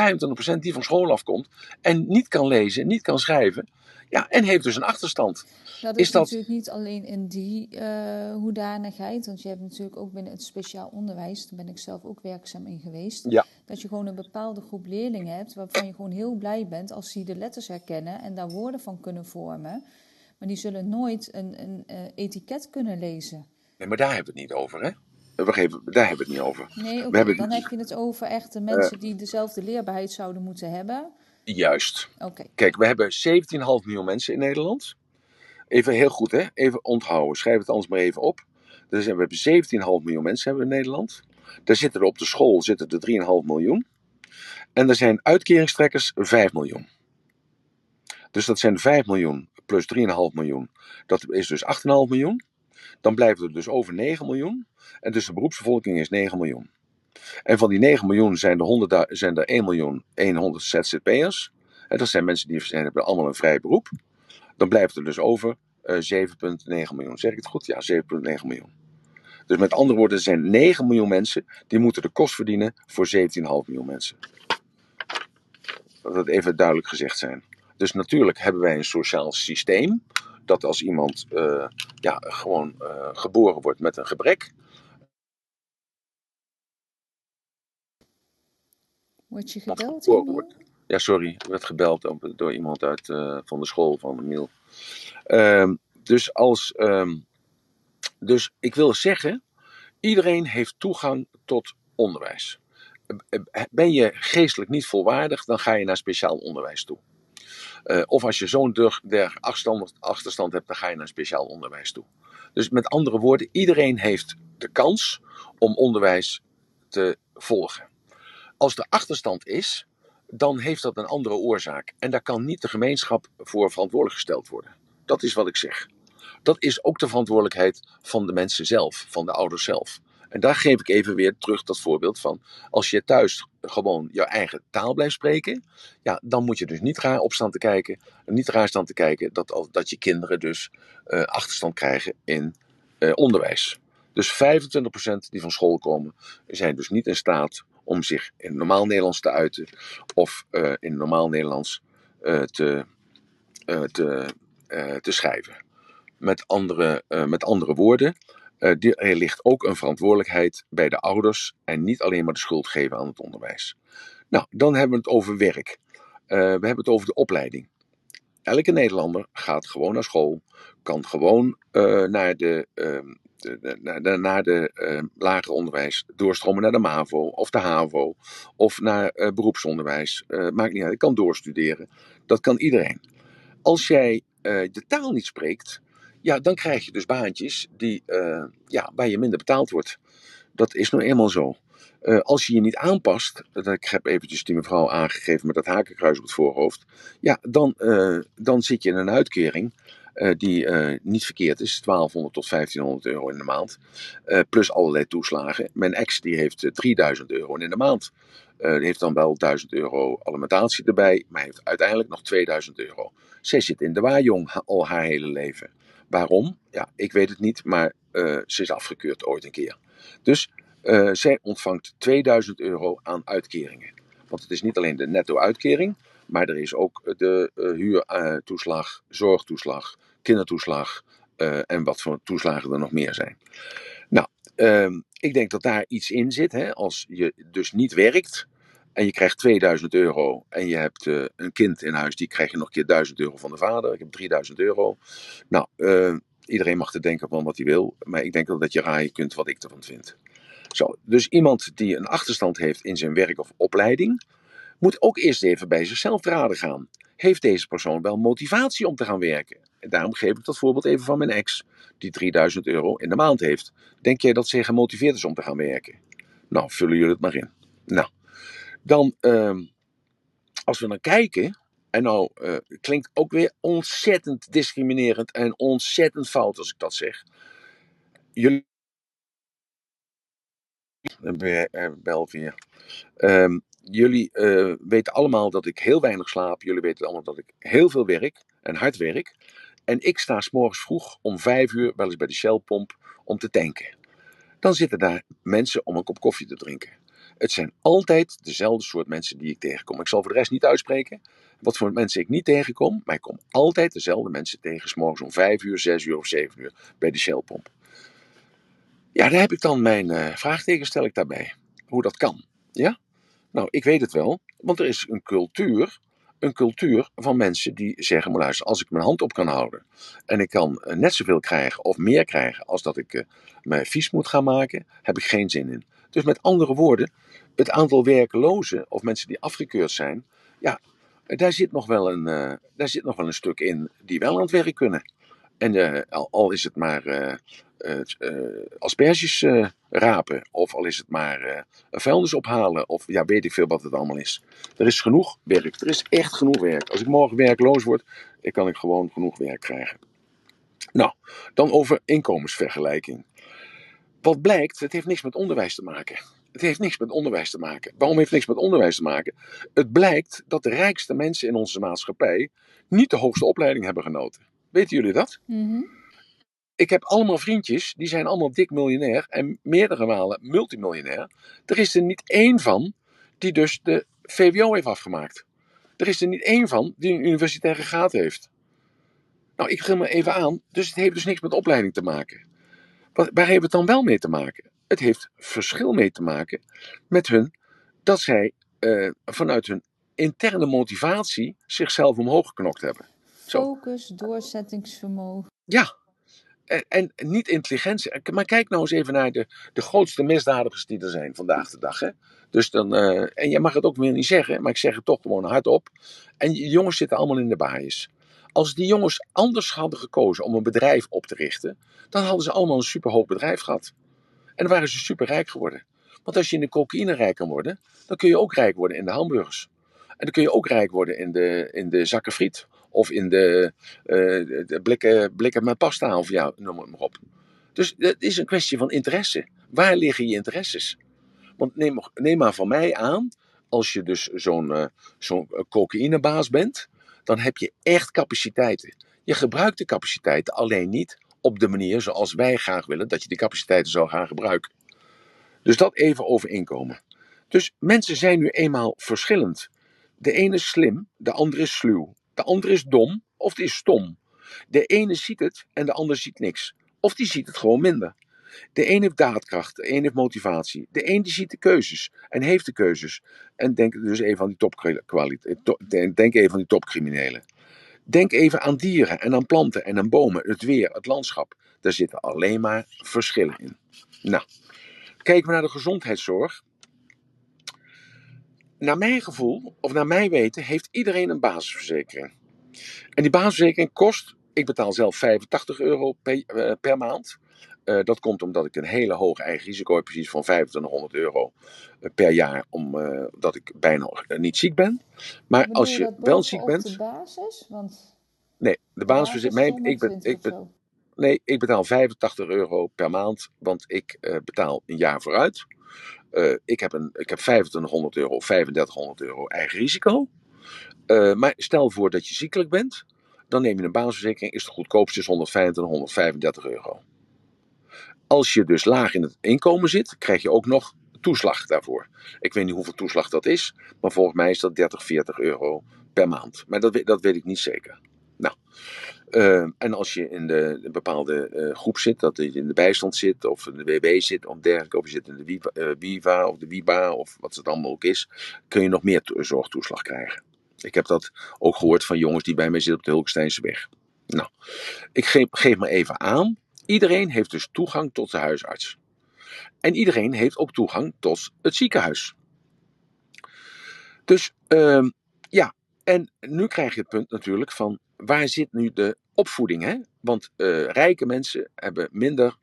25% die van school afkomt en niet kan lezen, niet kan schrijven. Ja, en heeft dus een achterstand. Dat is, is dat... natuurlijk niet alleen in die uh, hoedanigheid. Want je hebt natuurlijk ook binnen het speciaal onderwijs, daar ben ik zelf ook werkzaam in geweest. Ja. Dat je gewoon een bepaalde groep leerlingen hebt waarvan je gewoon heel blij bent als ze de letters herkennen en daar woorden van kunnen vormen. Maar die zullen nooit een, een uh, etiket kunnen lezen. Nee, maar daar hebben we het niet over, hè? We geven, daar hebben we het niet over. Nee, okay, hebben... dan heb je het over echte mensen uh, die dezelfde leerbaarheid zouden moeten hebben. Juist. Okay. Kijk, we hebben 17,5 miljoen mensen in Nederland. Even heel goed, hè? Even onthouden. Schrijf het anders maar even op. Dus we hebben 17,5 miljoen mensen hebben we in Nederland. Daar zitten er op de school zitten er 3,5 miljoen. En er zijn uitkeringstrekkers 5 miljoen. Dus dat zijn 5 miljoen plus 3,5 miljoen. Dat is dus 8,5 miljoen. Dan blijven er dus over 9 miljoen. En dus de beroepsbevolking is 9 miljoen. En van die 9 miljoen zijn er, 100, zijn er 1 miljoen 100 ZZP'ers. En dat zijn mensen die hebben allemaal een vrij beroep. Dan blijft er dus over uh, 7,9 miljoen. Zeg ik het goed? Ja, 7,9 miljoen. Dus met andere woorden, er zijn 9 miljoen mensen die moeten de kost verdienen voor 17,5 miljoen mensen. Dat het even duidelijk gezegd zijn. Dus natuurlijk hebben wij een sociaal systeem. Dat als iemand uh, ja, gewoon uh, geboren wordt met een gebrek, Word je gebeld? Wordt. Ja, sorry. Ik werd gebeld door iemand uit, uh, van de school van Miel. Uh, dus, als, um, dus ik wil zeggen, iedereen heeft toegang tot onderwijs. Ben je geestelijk niet volwaardig, dan ga je naar speciaal onderwijs toe. Uh, of als je zo'n achterstand, achterstand hebt, dan ga je naar speciaal onderwijs toe. Dus met andere woorden, iedereen heeft de kans om onderwijs te volgen. Als er achterstand is, dan heeft dat een andere oorzaak. En daar kan niet de gemeenschap voor verantwoordelijk gesteld worden. Dat is wat ik zeg. Dat is ook de verantwoordelijkheid van de mensen zelf, van de ouders zelf. En daar geef ik even weer terug dat voorbeeld van. Als je thuis gewoon jouw eigen taal blijft spreken, ja, dan moet je dus niet raar opstaan te kijken. Niet raar staan te kijken dat, dat je kinderen dus uh, achterstand krijgen in uh, onderwijs. Dus 25% die van school komen, zijn dus niet in staat om zich in normaal Nederlands te uiten of uh, in normaal Nederlands te, te, te schrijven. Met andere, met andere woorden, er ligt ook een verantwoordelijkheid bij de ouders en niet alleen maar de schuld geven aan het onderwijs. Nou, dan hebben we het over werk. we hebben het over de opleiding. elke Nederlander gaat gewoon naar school, kan gewoon uh, naar de, uh, de, naar de, naar de uh, lager onderwijs doorstromen naar de MAVO of de HAVO of naar beroepsonderwijs. maakt niet uit, kan doorstuderen. Dat kan iedereen. Als jij de taal niet spreekt, ja, dan krijg je dus baantjes die, ja, waar je minder betaald wordt. Dat is nou eenmaal zo. Uh, als je je niet aanpast, dat, ik heb eventjes die mevrouw aangegeven met dat hakenkruis op het voorhoofd, ja, dan, dan zit je in een uitkering die niet verkeerd is, 1200 tot 1500 euro in de maand, plus allerlei toeslagen. Mijn ex die heeft 3000 euro in de maand. die heeft dan wel 1000 euro alimentatie erbij, maar heeft uiteindelijk nog 2000 euro. Zij zit in de waarjong al haar hele leven. Waarom? Ja, ik weet het niet, maar ze is afgekeurd ooit een keer. Dus uh, zij ontvangt 2000 euro aan uitkeringen. Want het is niet alleen de netto-uitkering, maar er is ook de uh, huurtoeslag, zorgtoeslag, kindertoeslag en wat voor toeslagen er nog meer zijn. Nou, ehm, ik denk dat daar iets in zit. Hè? Als je dus niet werkt en je krijgt 2000 euro en je hebt een kind in huis, die krijg je nog een keer 1000 euro van de vader. Ik heb 3000 euro. Nou, iedereen mag te denken van wat hij wil, maar ik denk dat je raaien kunt wat ik ervan vind. Zo, dus iemand die een achterstand heeft in zijn werk of opleiding, moet ook eerst even bij zichzelf raden gaan. Heeft deze persoon wel motivatie om te gaan werken? En daarom geef ik dat voorbeeld even van mijn ex, die 3000 euro in de maand heeft. Denk jij dat zij gemotiveerd is om te gaan werken? Nou, vullen jullie het maar in. Nou, dan, uh, als we dan kijken, en nou uh, klinkt ook weer ontzettend discriminerend en ontzettend fout als ik dat zeg. Jullie Belvië. Um, jullie uh, weten allemaal dat ik heel weinig slaap. Jullie weten allemaal dat ik heel veel werk en hard werk. En ik sta s'morgens vroeg om vijf uur wel eens bij de Shellpomp om te tanken. Dan zitten daar mensen om een kop koffie te drinken. Het zijn altijd dezelfde soort mensen die ik tegenkom. Ik zal voor de rest niet uitspreken wat voor mensen ik niet tegenkom, maar ik kom altijd dezelfde mensen tegen, s'morgens om vijf uur, zes uur of zeven uur bij de Shellpomp. Ja, daar heb ik dan mijn uh, vraagteken, stel ik daarbij. Hoe dat kan. Ja? Nou, ik weet het wel, want er is een cultuur, een cultuur van mensen die zeggen, maar luister, als ik mijn hand op kan houden en ik kan uh, net zoveel krijgen of meer krijgen als dat ik uh, mij vies moet gaan maken, heb ik geen zin in. Dus met andere woorden, het aantal werklozen of mensen die afgekeurd zijn, ja, daar zit nog wel een, daar zit nog wel een stuk in die wel aan het werk kunnen. En al, al, is het maar uh, asperges rapen. Of al is het maar vuilnis ophalen. Of ja, weet ik veel wat het allemaal is. Er is genoeg werk. Er is echt genoeg werk. Als ik morgen werkloos word, kan ik gewoon genoeg werk krijgen. Nou, dan over inkomensvergelijking. Wat blijkt, het heeft niks met onderwijs te maken. Het heeft niks met onderwijs te maken. Waarom heeft het niks met onderwijs te maken? Het blijkt dat de rijkste mensen in onze maatschappij niet de hoogste opleiding hebben genoten. Weten jullie dat? Mm ik heb allemaal vriendjes, die zijn allemaal dik miljonair en meerdere malen multimiljonair. Er is er niet één van die dus de VWO heeft afgemaakt. Er is er niet één van die een universitaire graad heeft. Nou, ik geef me even aan, dus het heeft dus niks met opleiding te maken. Waar heeft het dan wel mee te maken? Het heeft verschil mee te maken met hun dat zij uh, vanuit hun interne motivatie zichzelf omhoog geknokt hebben. Zo. Focus, doorzettingsvermogen. Ja, en, en, niet intelligentie. Maar kijk nou eens even naar de, de grootste misdadigers die er zijn vandaag de dag. Hè? Dus dan, uh, en je mag het ook weer niet zeggen, maar ik zeg het toch gewoon hardop. En jongens zitten allemaal in de baaiers. Als die jongens anders hadden gekozen om een bedrijf op te richten, dan hadden ze allemaal een superhoog bedrijf gehad. En dan waren ze superrijk geworden. Want als je in de cocaïne rijk kan worden, dan kun je ook rijk worden in de hamburgers. En dan kun je ook rijk worden in de, in de zakken friet. Of in de, uh, de blikken, blikken met pasta of ja, noem het maar op. Dus het is een kwestie van interesse. Waar liggen je interesses? Want neem, neem maar van mij aan, als je dus zo'n uh, zo'n cocaïnebaas bent, dan heb je echt capaciteiten. Je gebruikt de capaciteiten alleen niet op de manier zoals wij graag willen dat je die capaciteiten zou gaan gebruiken. Dus dat even over inkomen. Dus mensen zijn nu eenmaal verschillend. De ene is slim, de andere is sluw. De andere is dom of die is stom. De ene ziet het en de ander ziet niks. Of die ziet het gewoon minder. De een heeft daadkracht, de een heeft motivatie. De een die ziet de keuzes en heeft de keuzes. En denk dus even aan die topkwaliteit. Denk even aan die topcriminelen. Denk even aan dieren en aan planten en aan bomen, het weer, het landschap. Daar zitten alleen maar verschillen in. Nou, kijken we naar de gezondheidszorg. Naar mijn gevoel, of naar mijn weten, heeft iedereen een basisverzekering. En die basisverzekering kost, ik betaal zelf 85 euro uh, per maand. Uh, dat komt omdat ik een hele hoog eigen risico heb, precies van 2500 euro uh, per jaar, omdat ik bijna niet ziek ben. Maar als je, wel ziek bent. de basis? Want nee, de basisverzekering. Ik, ben, ik, ben, nee, ik betaal 85 euro per maand, want ik uh, betaal een jaar vooruit. ik, heb een, ik heb 2500 euro of 3500 euro eigen risico. maar stel voor dat je ziekelijk bent, dan neem je een basisverzekering, is de goedkoopste 125, 135 euro. Als je dus laag in het inkomen zit, krijg je ook nog toeslag daarvoor. Ik weet niet hoeveel toeslag dat is, maar volgens mij is dat 30, 40 euro per maand. Maar dat, dat weet ik niet zeker. Nou, uh, en als je in de, een bepaalde uh, groep zit, dat je in de bijstand zit, of in de WB zit, of dergelijke, of je zit in de uh, Viva of de Wiba, of wat het allemaal ook is, kun je nog meer zorgtoeslag krijgen. Ik heb dat ook gehoord van jongens die bij mij zitten op de Hulksteinse weg. Nou, ik geef, geef me even aan Iedereen heeft dus toegang tot de huisarts. En iedereen heeft ook toegang tot het ziekenhuis. Dus uh, ja, en nu krijg je het punt natuurlijk van waar zit nu de opvoeding? Hè? Want uh, rijke mensen hebben minder,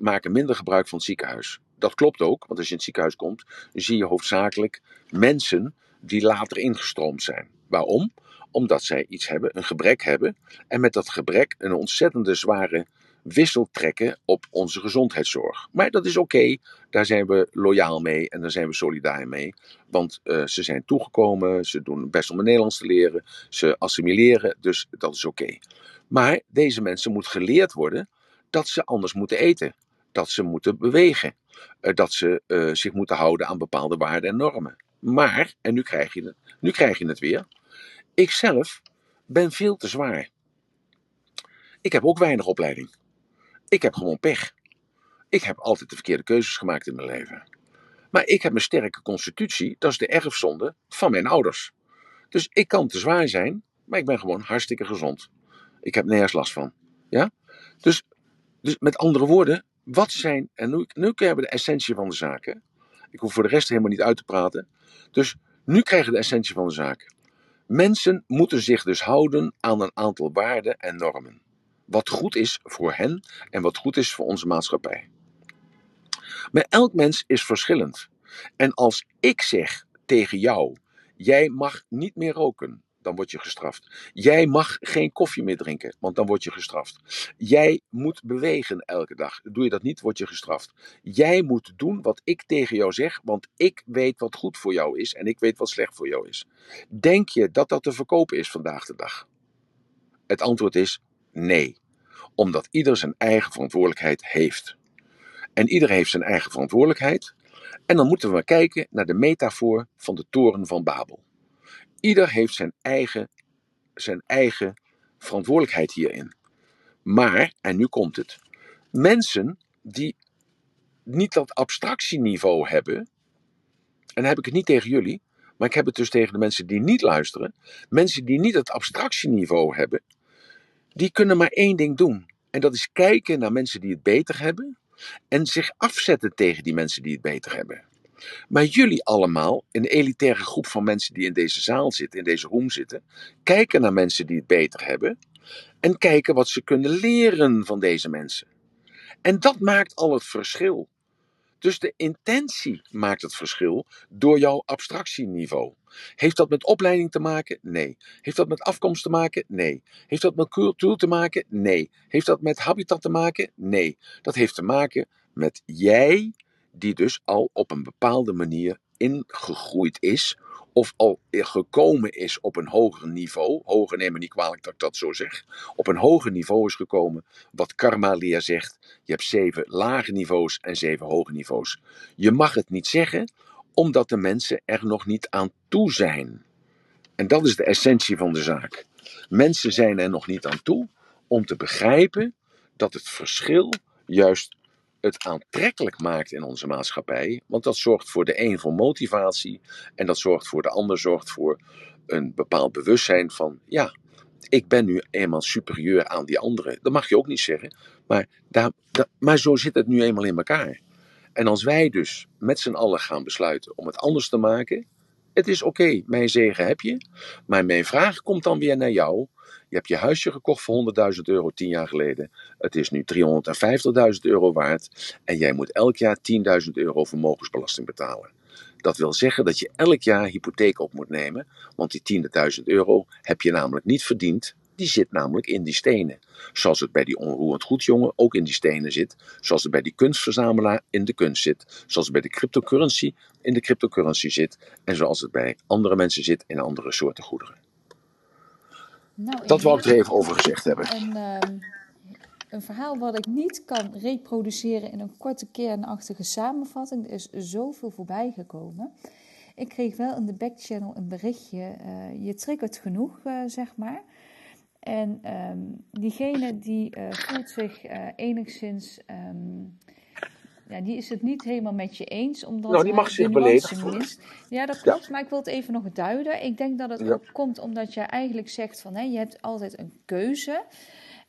maken minder gebruik van het ziekenhuis. Dat klopt ook, want als je in het ziekenhuis komt, zie je hoofdzakelijk mensen die later ingestroomd zijn. Waarom? Omdat zij iets hebben, een gebrek hebben. En met dat gebrek een ontzettende zware wissel trekken op onze gezondheidszorg. Maar dat is oké, daar zijn we loyaal mee en daar zijn we solidair mee. Want uh, ze zijn toegekomen, ze doen best om het Nederlands te leren, ze assimileren, dus dat is oké. Maar deze mensen moet geleerd worden dat ze anders moeten eten, dat ze moeten bewegen, uh, dat ze uh, zich moeten houden aan bepaalde waarden en normen. Maar, en nu krijg je het, nu krijg je het weer, ik zelf ben veel te zwaar. Ik heb ook weinig opleiding. Ik heb gewoon pech. Ik heb altijd de verkeerde keuzes gemaakt in mijn leven. Maar ik heb een sterke constitutie, dat is de erfzonde van mijn ouders. Dus ik kan te zwaar zijn, maar ik ben gewoon hartstikke gezond. Ik heb nergens last van. Ja? Dus, dus met andere woorden, wat zijn, en nu, nu krijgen we de essentie van de zaken. Ik hoef voor de rest helemaal niet uit te praten. Dus nu krijgen we de essentie van de zaak. Mensen moeten zich dus houden aan een aantal waarden en normen wat goed is voor hen en wat goed is voor onze maatschappij. Maar elk mens is verschillend. En als ik zeg tegen jou: jij mag niet meer roken, dan word je gestraft. Jij mag geen koffie meer drinken, want dan word je gestraft. Jij moet bewegen elke dag. Doe je dat niet, word je gestraft. Jij moet doen wat ik tegen jou zeg, want ik weet wat goed voor jou is en ik weet wat slecht voor jou is. Denk je dat dat te verkopen is vandaag de dag? Het antwoord is Nee, omdat ieder zijn eigen verantwoordelijkheid heeft. En ieder heeft zijn eigen verantwoordelijkheid. En dan moeten we maar kijken naar de metafoor van de toren van Babel. Ieder heeft zijn eigen, zijn eigen verantwoordelijkheid hierin. Maar, en nu komt het, mensen die niet dat abstractieniveau hebben, en dan heb ik het niet tegen jullie, maar ik heb het dus tegen de mensen die niet luisteren. Mensen die niet het abstractieniveau hebben, die kunnen maar één ding doen. En dat is kijken naar mensen die het beter hebben en zich afzetten tegen die mensen die het beter hebben. Maar jullie allemaal, een elitaire groep van mensen die in deze zaal zitten, in deze room zitten, kijken naar mensen die het beter hebben en kijken wat ze kunnen leren van deze mensen. En dat maakt al het verschil. Dus de intentie maakt het verschil door jouw abstractieniveau. Heeft dat met opleiding te maken? Nee. Heeft dat met afkomst te maken? Nee. Heeft dat met cultuur te maken? Nee. Heeft dat met habitat te maken? Nee. Dat heeft te maken met jij, die dus al op een bepaalde manier ingegroeid is of al gekomen is op een hoger niveau, hoger neem me niet kwalijk dat ik dat zo zeg, op een hoger niveau is gekomen, wat karma-leer zegt, je hebt zeven lage niveaus en zeven hoge niveaus. Je mag het niet zeggen, omdat de mensen er nog niet aan toe zijn. En dat is de essentie van de zaak. Mensen zijn er nog niet aan toe om te begrijpen dat het verschil juist het aantrekkelijk maakt in onze maatschappij. Want dat zorgt voor de een voor motivatie en dat zorgt voor de ander zorgt voor een bepaald bewustzijn van ja, ik ben nu eenmaal superieur aan die anderen. Dat mag je ook niet zeggen. Maar, daar, maar zo zit het nu eenmaal in elkaar. En als wij dus met z'n allen gaan besluiten om het anders te maken. Het is oké, mijn zegen heb je. Maar mijn vraag komt dan weer naar jou. Je hebt je huisje gekocht voor 100.000 euro tien jaar geleden. Het is nu 350.000 euro waard. En jij moet elk jaar 10.000 euro vermogensbelasting betalen. Dat wil zeggen dat je elk jaar hypotheek op moet nemen, want die 10.000 euro heb je namelijk niet verdiend. Die zit namelijk in die stenen. Zoals het bij die onroerend goedjongen ook in die stenen zit. Zoals het bij die kunstverzamelaar in de kunst zit. Zoals het bij de cryptocurrency in de cryptocurrency zit. En zoals het bij andere mensen zit in andere soorten goederen. Nou, dat wou ik er even over gezegd hebben. En, ehm, een verhaal wat ik niet kan reproduceren in een korte kernachtige samenvatting. Er is zoveel voorbij gekomen. Ik kreeg wel in de backchannel een berichtje. Uh, je triggert genoeg, uh, zeg maar. En um, diegene die uh, voelt zich enigszins. Um, ja, die is het niet helemaal met je eens. Omdat nou, die mag zich beledigd. Ja, dat klopt. Maar ik wil het even nog duiden. Ik denk dat het ook komt omdat je eigenlijk zegt van... Hé, je hebt altijd een keuze.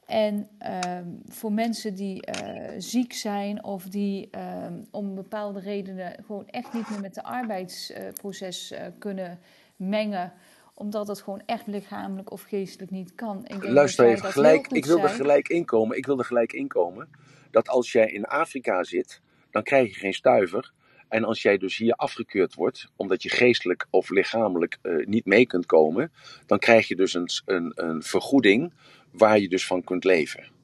En ehm, voor mensen die uh, ziek zijn of die um, om bepaalde redenen gewoon echt niet meer met de arbeidsproces uh, kunnen mengen, omdat het gewoon echt lichamelijk of geestelijk niet kan. Ik denk Luister even, gelijk, ik wil er gelijk inkomen. Ik wil er gelijk inkomen dat als jij in Afrika zit, dan krijg je geen stuiver. En als jij dus hier afgekeurd wordt, omdat je geestelijk of lichamelijk uh, niet mee kunt komen, dan krijg je dus een, een, een vergoeding waar je dus van kunt leven.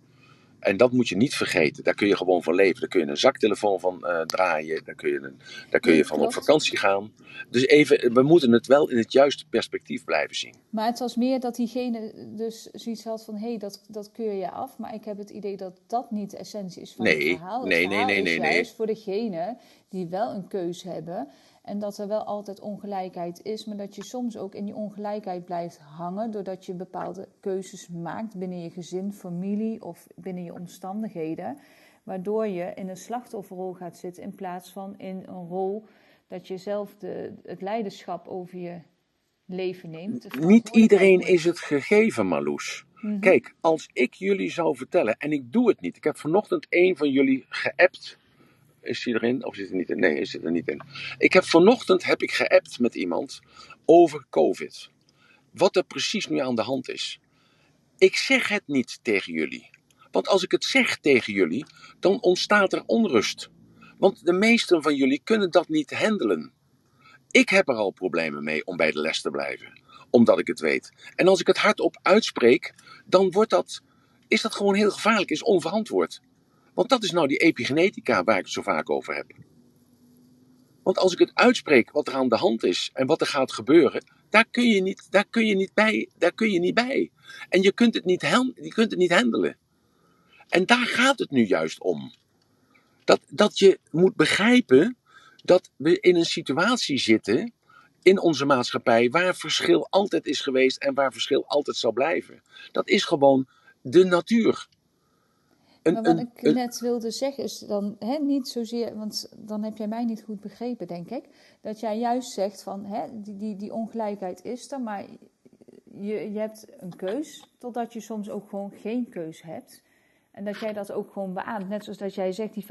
En dat moet je niet vergeten. Daar kun je gewoon van leven. Daar kun je een zaktelefoon van uh, draaien. Daar kun je, een, daar kun je van op vakantie gaan. Dus even, we moeten het wel in het juiste perspectief blijven zien. Maar het was meer dat diegene dus zoiets had van... hé, hey, dat, dat keur je af. Maar ik heb het idee dat dat niet de essentie is van nee, het verhaal. nee, nee, nee, nee, nee. voor degene die wel een keus hebben... En dat er wel altijd ongelijkheid is, maar dat je soms ook in die ongelijkheid blijft hangen doordat je bepaalde keuzes maakt binnen je gezin, familie of binnen je omstandigheden. Waardoor je in een slachtofferrol gaat zitten in plaats van in een rol dat je zelf de, het leiderschap over je leven neemt. Niet iedereen is het gegeven, Marloes. Mhm. Kijk, als ik jullie zou vertellen, en ik doe het niet. Ik heb vanochtend een van jullie geappt is hij erin of zit hij niet in? Nee, is zit er niet in. Ik heb vanochtend heb ik geappt met iemand over COVID. Wat er precies nu aan de hand is. Ik zeg het niet tegen jullie. Want als ik het zeg tegen jullie, dan ontstaat er onrust. Want de meesten van jullie kunnen dat niet handelen. Ik heb er al problemen mee om bij de les te blijven, omdat ik het weet. En als ik het hardop uitspreek, dan wordt dat, is dat gewoon heel gevaarlijk, is onverantwoord. Want dat is nou die epigenetica waar ik het zo vaak over heb. Want als ik het uitspreek wat er aan de hand is en wat er gaat gebeuren, daar kun je niet, daar kun je niet, bij, daar kun je niet bij. En je kunt, het niet, je kunt het niet handelen. En daar gaat het nu juist om. Dat, dat je moet begrijpen dat we in een situatie zitten in onze maatschappij waar verschil altijd is geweest en waar verschil altijd zal blijven. Dat is gewoon de natuur maar wat ik net wilde zeggen is dan hè, niet zozeer, want dan heb jij mij niet goed begrepen, denk ik. Dat jij juist zegt van hè, die, die, die ongelijkheid is er, maar je, je hebt een keus, totdat je soms ook gewoon geen keus hebt. En dat jij dat ook gewoon beaamt. Net zoals dat jij zegt, die 25%,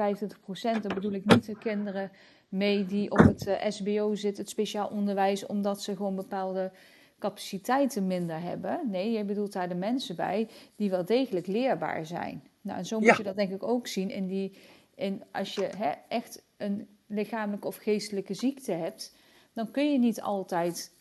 dan bedoel ik niet de kinderen mee die op het uh, eh, SBO zitten, het speciaal onderwijs, omdat ze gewoon bepaalde capaciteiten minder hebben. Nee, je bedoelt daar de mensen bij die wel degelijk leerbaar zijn. Nou, en zo moet je dat denk ik ook zien. In die, in, als je hè, echt een lichamelijke of geestelijke ziekte hebt, dan kun je niet altijd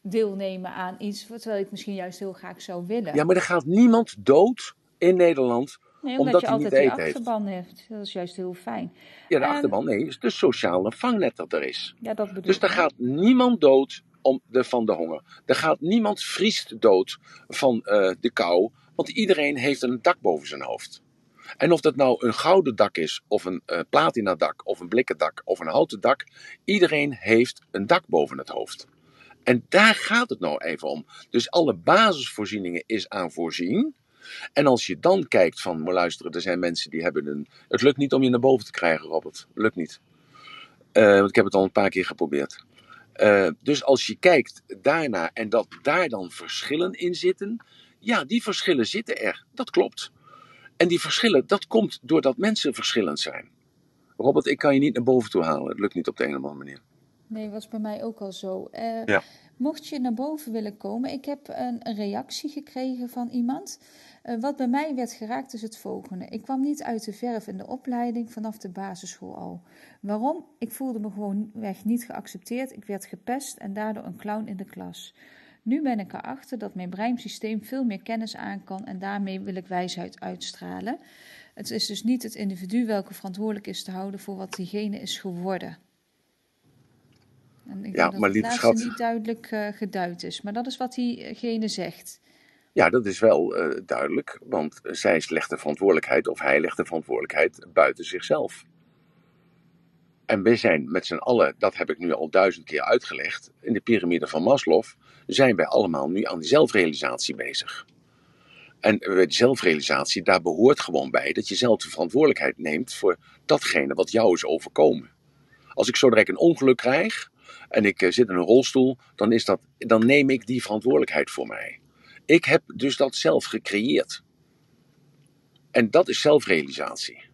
deelnemen aan iets terwijl je het misschien juist heel graag zou willen. Ja, maar er gaat niemand dood in Nederland nee, omdat, omdat je altijd die achterban heeft. Dat is juist heel fijn. Ja, de achterban, nee, is de sociale vangnet dat er is. Ja, dat bedoel dus er gaat niemand dood om de, van de honger. Er gaat niemand vriest dood van uh, de kou, want iedereen heeft een dak boven zijn hoofd. En of dat nou een gouden dak is, of een uh, platina dak, of een blikken dak, of een houten dak, iedereen heeft een dak boven het hoofd. En daar gaat het nou even om. Dus alle basisvoorzieningen is aan voorzien. En als je dan kijkt van, maar luisteren, er zijn mensen die hebben een... Het lukt niet om je naar boven te krijgen, Robert. Lukt niet. Uh, want ik heb het al een paar keer geprobeerd. Uh, dus als je kijkt daarna en dat daar dan verschillen in zitten, Ja, die verschillen zitten er. Dat klopt. En die verschillen, dat komt doordat mensen verschillend zijn. Robert, ik kan je niet naar boven toe halen. Het lukt niet op de een of andere manier. Nee, was bij mij ook al zo. Uh, ja. Mocht je naar boven willen komen, ik heb een, een reactie gekregen van iemand. Uh, wat bij mij werd geraakt is het volgende. Ik kwam niet uit de verf in de opleiding vanaf de basisschool al. Waarom? Ik voelde me gewoon weg niet geaccepteerd. Ik werd gepest en daardoor een clown in de klas. Nu ben ik erachter dat mijn breinsysteem veel meer kennis aan kan en daarmee wil ik wijsheid uitstralen. Het is dus niet het individu welke verantwoordelijk is te houden voor wat diegene is geworden. En ik ja, denk maar dat het niet duidelijk uh, geduid is, maar dat is wat diegene zegt. Ja, dat is wel uh, duidelijk, want zij legt de verantwoordelijkheid of hij legt de verantwoordelijkheid buiten zichzelf. En wij zijn met z'n allen, dat heb ik nu al duizend keer uitgelegd, in de piramide van Maslow, zijn wij allemaal nu aan die zelfrealisatie bezig. En de zelfrealisatie, daar behoort gewoon bij dat je zelf de verantwoordelijkheid neemt voor datgene wat jou is overkomen. Als ik zo direct een ongeluk krijg en ik eh, zit in een rolstoel, dan, is dat, dan neem ik die verantwoordelijkheid voor mij. Ik heb dus dat zelf gecreëerd. En dat is zelfrealisatie.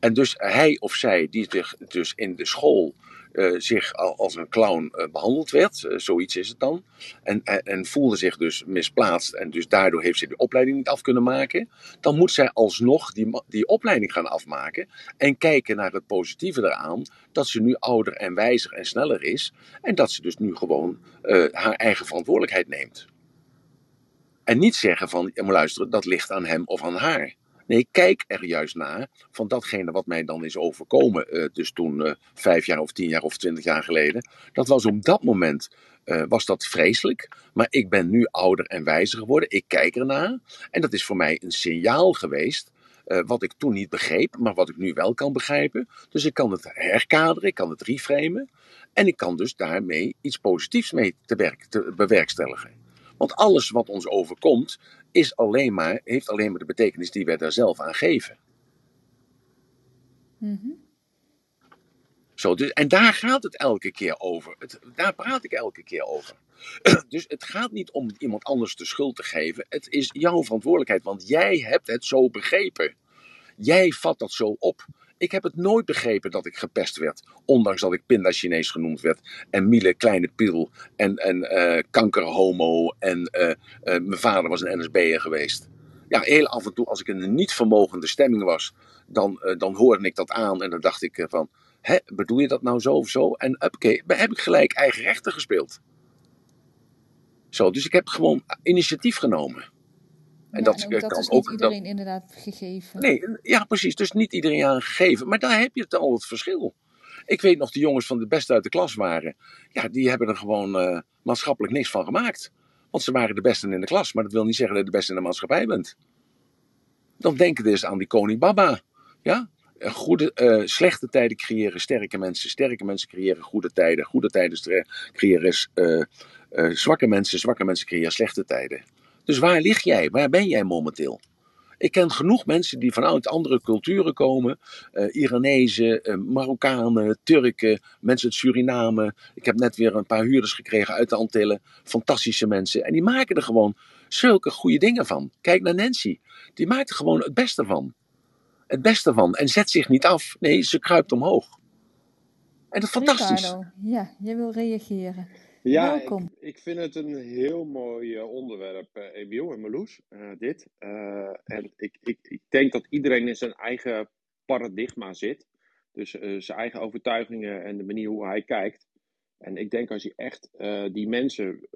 En dus hij of zij die zich dus in de school uh, zich als een clown uh, behandeld werd, uh, zoiets is het dan, en, en, en, voelde zich dus misplaatst en dus daardoor heeft ze de opleiding niet af kunnen maken, dan moet zij alsnog die, die opleiding gaan afmaken en kijken naar het positieve eraan, dat ze nu ouder en wijzer en sneller is en dat ze dus nu gewoon haar eigen verantwoordelijkheid neemt. En niet zeggen van, luisteren, dat ligt aan hem of aan haar. Nee, kijk er juist naar van datgene wat mij dan is overkomen. Uh, dus toen uh, vijf jaar of tien jaar of twintig jaar geleden. Dat was op dat moment uh, was dat vreselijk. Maar ik ben nu ouder en wijzer geworden. Ik kijk ernaar. En dat is voor mij een signaal geweest. wat ik toen niet begreep, maar wat ik nu wel kan begrijpen. Dus ik kan het herkaderen, ik kan het reframen. En ik kan dus daarmee iets positiefs mee te, werk, te bewerkstelligen. Want alles wat ons overkomt, is alleen maar, heeft alleen maar de betekenis die wij daar zelf aan geven. Mm Zo, dus, en daar gaat het elke keer over. Het, daar praat ik elke keer over. dus het gaat niet om iemand anders de schuld te geven. Het is jouw verantwoordelijkheid, want jij hebt het zo begrepen. Jij vat dat zo op. Ik heb het nooit begrepen dat ik gepest werd. Ondanks dat ik pinda Chinees genoemd werd. En Miele Kleine Piel. En, en uh, kankerhomo. En uh, uh, mijn vader was een NSB'er geweest. Ja, heel af en toe als ik in een niet vermogende stemming was. Dan, dan hoorde ik dat aan. En dan dacht ik van. Hè, bedoel je dat nou zo of zo? En oké, heb ik gelijk eigen rechten gespeeld. Zo, dus ik heb gewoon initiatief genomen. En dat, en dat is niet iedereen inderdaad gegeven. Nee, ja, precies. Dus niet iedereen aan gegeven. Maar daar heb je het al het verschil. Ik weet nog, de jongens van de beste uit de klas waren. Ja, die hebben er gewoon uh, maatschappelijk niks van gemaakt. Want ze waren de beste in de klas. Maar dat wil niet zeggen dat je de beste in de maatschappij bent. Dan denken dus aan die koning Baba. Ja? Goede, uh, slechte tijden creëren sterke mensen. Sterke mensen creëren goede tijden. Goede tijden creëren uh, zwakke mensen. Zwakke mensen creëren slechte tijden. Dus waar lig jij? Waar ben jij momenteel? Ik ken genoeg mensen die vanuit andere culturen komen. Uh, Iranezen, uh, Marokkanen, Turken, mensen uit Suriname. Ik heb net weer een paar huurders gekregen uit de Antillen. Fantastische mensen. En die maken er gewoon zulke goede dingen van. Kijk naar Nancy. Die maakt er gewoon het beste van. Het beste van. En zet zich niet af. Nee, ze kruipt omhoog. En dat is fantastisch. Ricardo, ja, je wil reageren. Ja, ik, ik, vind het een heel mooi uh, onderwerp, uh, Emiel en Meloes, uh, dit. en ik, ik, ik denk dat iedereen in zijn eigen paradigma zit. Dus zijn eigen overtuigingen en de manier hoe hij kijkt. En ik denk als je echt die mensen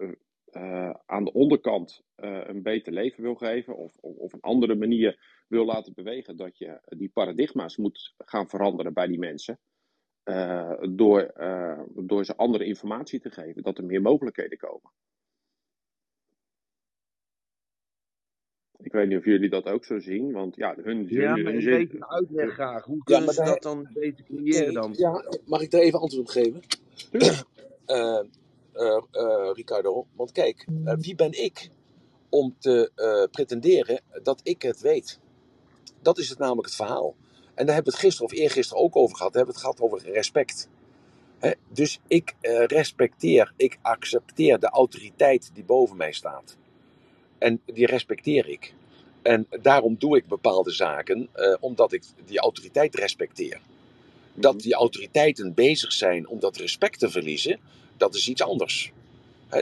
aan de onderkant een beter leven wil geven, of, of, of, een andere manier wil laten bewegen, dat je die paradigma's moet gaan veranderen bij die mensen. Uh, door, uh, door ze andere informatie te geven, dat er meer mogelijkheden komen. Ik weet niet of jullie dat ook zo zien, want ja, hun Ja, maar een beetje uitleg graag. Hoe kunnen ja, ze dat dan beter creëren dan? Ja, mag ik daar even antwoord op geven? uh, Ricardo, want kijk, wie ben ik om te pretenderen dat ik het weet? Dat is het namelijk het verhaal. En daar hebben we het gisteren of eergisteren ook over gehad. We hebben het gehad over respect. dus ik eh, respecteer, ik accepteer de autoriteit die boven mij staat. En die respecteer ik. En daarom doe ik bepaalde zaken, uh, omdat ik die autoriteit respecteer. Dat die autoriteiten bezig zijn om dat respect te verliezen, dat is iets anders.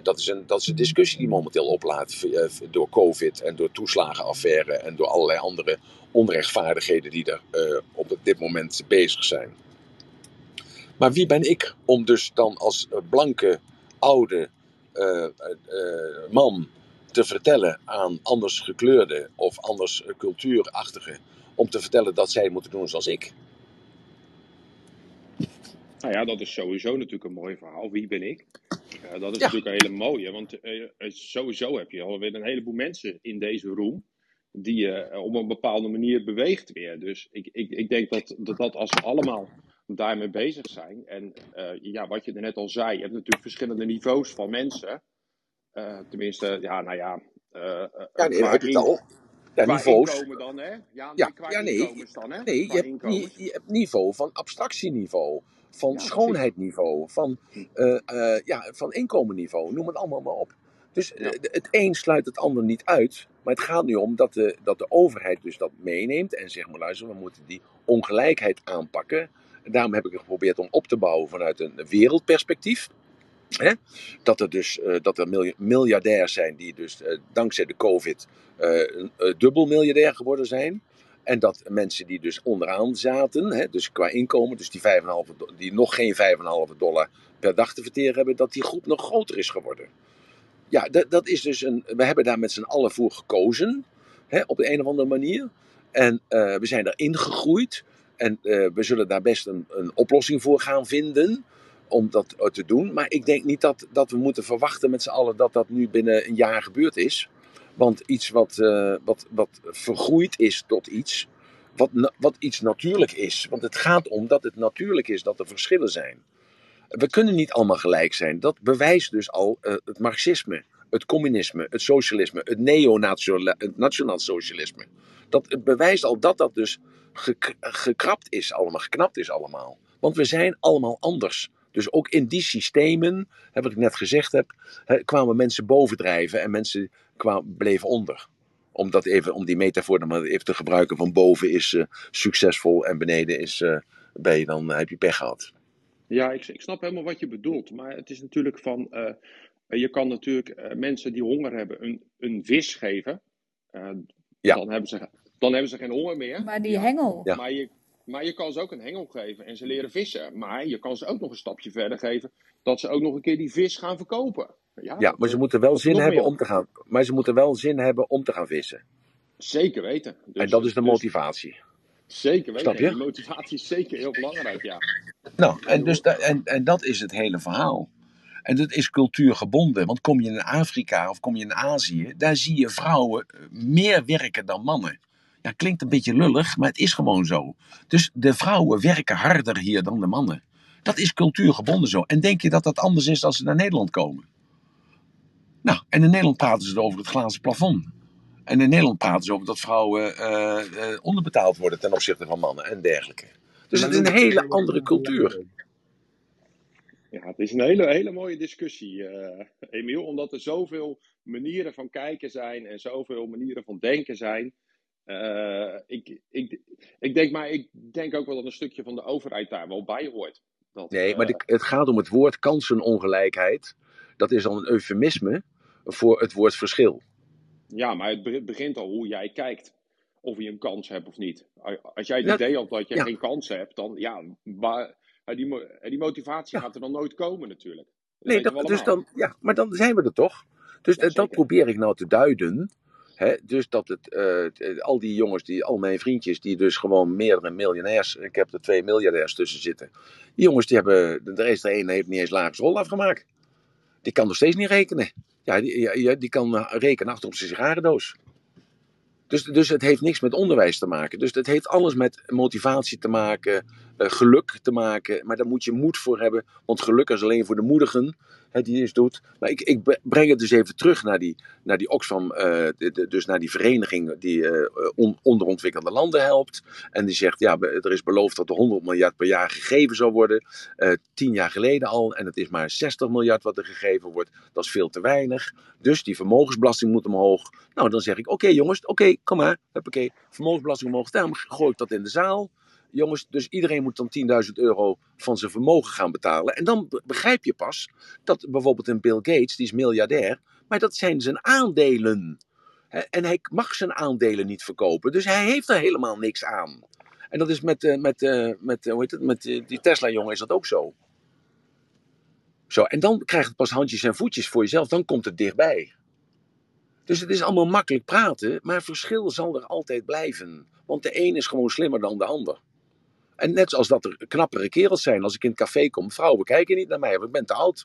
Dat, is een, dat is een discussie die momenteel oplaat uh, door COVID en door toeslagenaffaire en door allerlei andere onrechtvaardigheden die er uh, op dit moment bezig zijn. Maar wie ben ik om dus dan als blanke, oude man te vertellen aan anders gekleurde of anders cultuurachtige, om te vertellen dat zij moeten doen zoals ik. Nou ja, dat is sowieso natuurlijk een mooi verhaal. Wie ben ik? Uh, dat is natuurlijk een hele mooie, want uh, sowieso heb je alweer een heleboel mensen in deze room die je uh, op een bepaalde manier beweegt weer. Dus ik, ik, ik denk dat, dat, dat als we allemaal daarmee bezig zijn, en ja, wat je er net al zei, je hebt natuurlijk verschillende niveaus van mensen. Tenminste, ja, nou ja. Ja, nee, heb je het al. Ja, qua niveaus. inkomen dan, hè? Ja, ja, qua ja, nee, dan, hè? Nee, qua je hebt, je hebt niveau van abstractieniveau, van Ja, schoonheidniveau, van, uh, uh, ja, van inkomenniveau, noem het allemaal maar op. Dus Ja. het een sluit het ander niet uit. Maar het gaat nu om dat de, dat de overheid dus dat meeneemt en zegt, maar luister, we moeten die ongelijkheid aanpakken. En daarom heb ik het geprobeerd om op te bouwen vanuit een wereldperspectief. Hè? Dat er dus dat er milja miljardairs zijn die dus dankzij de COVID dubbel miljardair geworden zijn. En dat mensen die dus onderaan zaten, hè, dus qua inkomen, dus die, 5,5 die nog geen 5,5 dollar per dag te verteren hebben, dat die groep nog groter is geworden. Ja, dat, dat is dus een. We hebben daar met z'n allen voor gekozen, hè, op de een of andere manier. En we zijn erin gegroeid. En we zullen daar best een, een oplossing voor gaan vinden om dat te doen. Maar ik denk niet dat, dat we moeten verwachten met z'n allen dat dat nu binnen een jaar gebeurd is. Want iets wat, uh, wat, wat vergroeid is tot iets, wat, wat iets natuurlijk is. Want het gaat om dat het natuurlijk is dat er verschillen zijn. We kunnen niet allemaal gelijk zijn. Dat bewijst dus al uh, het marxisme, het communisme, het socialisme, het neonationaal socialisme. Dat het bewijst al dat dat dus gek, gekrapt is allemaal, geknapt is allemaal. Want we zijn allemaal anders. Dus ook in die systemen, hè, wat ik net gezegd heb, hè, kwamen mensen bovendrijven en mensen kwamen, bleven onder. Om, dat even, om die metafoor dan maar even te gebruiken van boven is uh, succesvol en beneden is, uh, ben je dan, heb je pech gehad. Ja, ik, ik, snap helemaal wat je bedoelt. Maar het is natuurlijk van, uh, je kan natuurlijk mensen die honger hebben een, een vis geven. ja. dan, hebben ze, dan hebben ze geen honger meer. Maar die hengel. Ja. Maar je, maar je kan ze ook een hengel geven en ze leren vissen. Maar je kan ze ook nog een stapje verder geven dat ze ook nog een keer die vis gaan verkopen. Ja, ja maar ze moeten wel zin hebben om te gaan. Maar ze moeten wel zin hebben om te gaan vissen. Zeker weten. Dus, en dat is de dus, motivatie. zeker weten. Snap je? Die motivatie is zeker heel belangrijk, ja. Nou, en, dus da, en, en dat is het hele verhaal. En dat is cultuurgebonden. Want kom je in Afrika of kom je in Azië, daar zie je vrouwen meer werken dan mannen. Ja, klinkt een beetje lullig, maar het is gewoon zo. Dus de vrouwen werken harder hier dan de mannen. Dat is cultuurgebonden zo. En denk je dat dat anders is als ze naar Nederland komen? Nou, en in Nederland praten ze over het glazen plafond. En in Nederland praten ze over dat vrouwen uh, uh, onderbetaald worden ten opzichte van mannen en dergelijke. Dus het is een hele andere cultuur. Ja, het is een hele, hele mooie discussie, uh, Emiel, omdat er zoveel manieren van kijken zijn en zoveel manieren van denken zijn. Uh, ik, ik, ik denk maar, ik denk ook wel dat een stukje van de overheid daar wel bij hoort. Dat, nee, maar de, het gaat om het woord kansenongelijkheid. Dat is al een eufemisme voor het woord verschil. Ja, maar het begint al hoe jij kijkt. Of je een kans hebt of niet. Als jij het idee hebt dat je ja. geen kans hebt, dan ja, maar, die, die motivatie ja. gaat er dan nooit komen natuurlijk. Dat nee, dat, dus dan, ja, maar dan zijn we er toch. Dus dat probeer ik nou te duiden. Dus dat het, uh, al die jongens, die, al mijn vriendjes, die dus gewoon meerdere miljonairs, ik heb er twee miljardairs tussen zitten. Die jongens, die hebben, is er een, heeft niet eens lagere school afgemaakt. Die kan nog steeds niet rekenen. Ja, die, die kan rekenen achter op zijn sigarendoos. Dus, dus het heeft niks met onderwijs te maken. Dus het heeft alles met motivatie te maken, geluk te maken. Maar daar moet je moed voor hebben. Want geluk is alleen voor de moedigen hè, die het doet. Maar ik, ik breng het dus even terug naar die, naar die Oxfam, uh, dus naar die vereniging die on, onderontwikkelde landen helpt. En die zegt, ja, er is beloofd dat er 100 miljard per jaar gegeven zou worden. Tien jaar geleden al. En het is maar 60 miljard wat er gegeven wordt. Dat is veel te weinig. Dus die vermogensbelasting moet omhoog. Nou, dan zeg ik, oké jongens, oké, kom maar. Huppakee, vermogensbelasting omhoog. Daarom gooi ik dat in de zaal. Jongens, dus iedereen moet dan 10.000 euro van zijn vermogen gaan betalen. En dan begrijp je pas dat bijvoorbeeld een Bill Gates, die is miljardair, maar dat zijn zijn aandelen. En hij mag zijn aandelen niet verkopen, dus hij heeft er helemaal niks aan. En dat is met, met, met, hoe heet het, met die Tesla-jongen is dat ook zo. Zo, en dan krijgt het pas handjes en voetjes voor jezelf, dan komt het dichtbij. Dus het is allemaal makkelijk praten, maar verschil zal er altijd blijven. Want de een is gewoon slimmer dan de ander. En net zoals dat er knappere kerels zijn. Als ik in het café kom, vrouwen kijken niet naar mij, want ik ben te oud.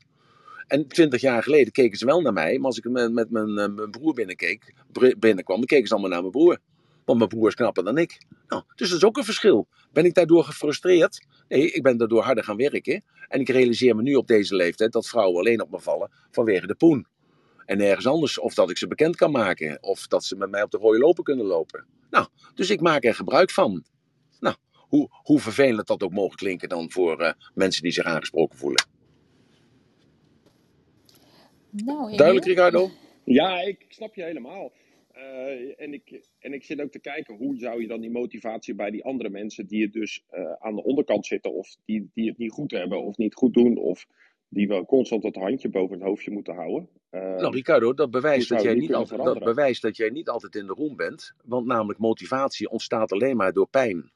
En twintig jaar geleden keken ze wel naar mij, maar als ik met, mijn, eh, mijn broer binnenkeek, binnenkwam, dan keken ze allemaal naar mijn broer. Want mijn broer is knapper dan ik. Nou, dus dat is ook een verschil. Ben ik daardoor gefrustreerd? Nee, ik ben daardoor harder gaan werken. En ik realiseer me nu op deze leeftijd dat vrouwen alleen op me vallen vanwege de poen. En nergens anders. Of dat ik ze bekend kan maken. Of dat ze met mij op de rode lopen kunnen lopen. Nou, dus ik maak er gebruik van. Hoe, hoe vervelend dat ook mogen klinken dan voor uh, mensen die zich aangesproken voelen. Nou, Duidelijk, Ricardo? Ja, ik snap je helemaal. Uh, en, ik, en ik zit ook te kijken hoe zou je dan die motivatie bij die andere mensen die het dus uh, aan de onderkant zitten of die, die het niet goed hebben of niet goed doen of die wel constant het handje boven het hoofdje moeten houden. Uh, nou, Ricardo, dat bewijst dat, jij niet altijd, dat bewijst dat jij niet altijd in de roem bent. Want namelijk motivatie ontstaat alleen maar door pijn.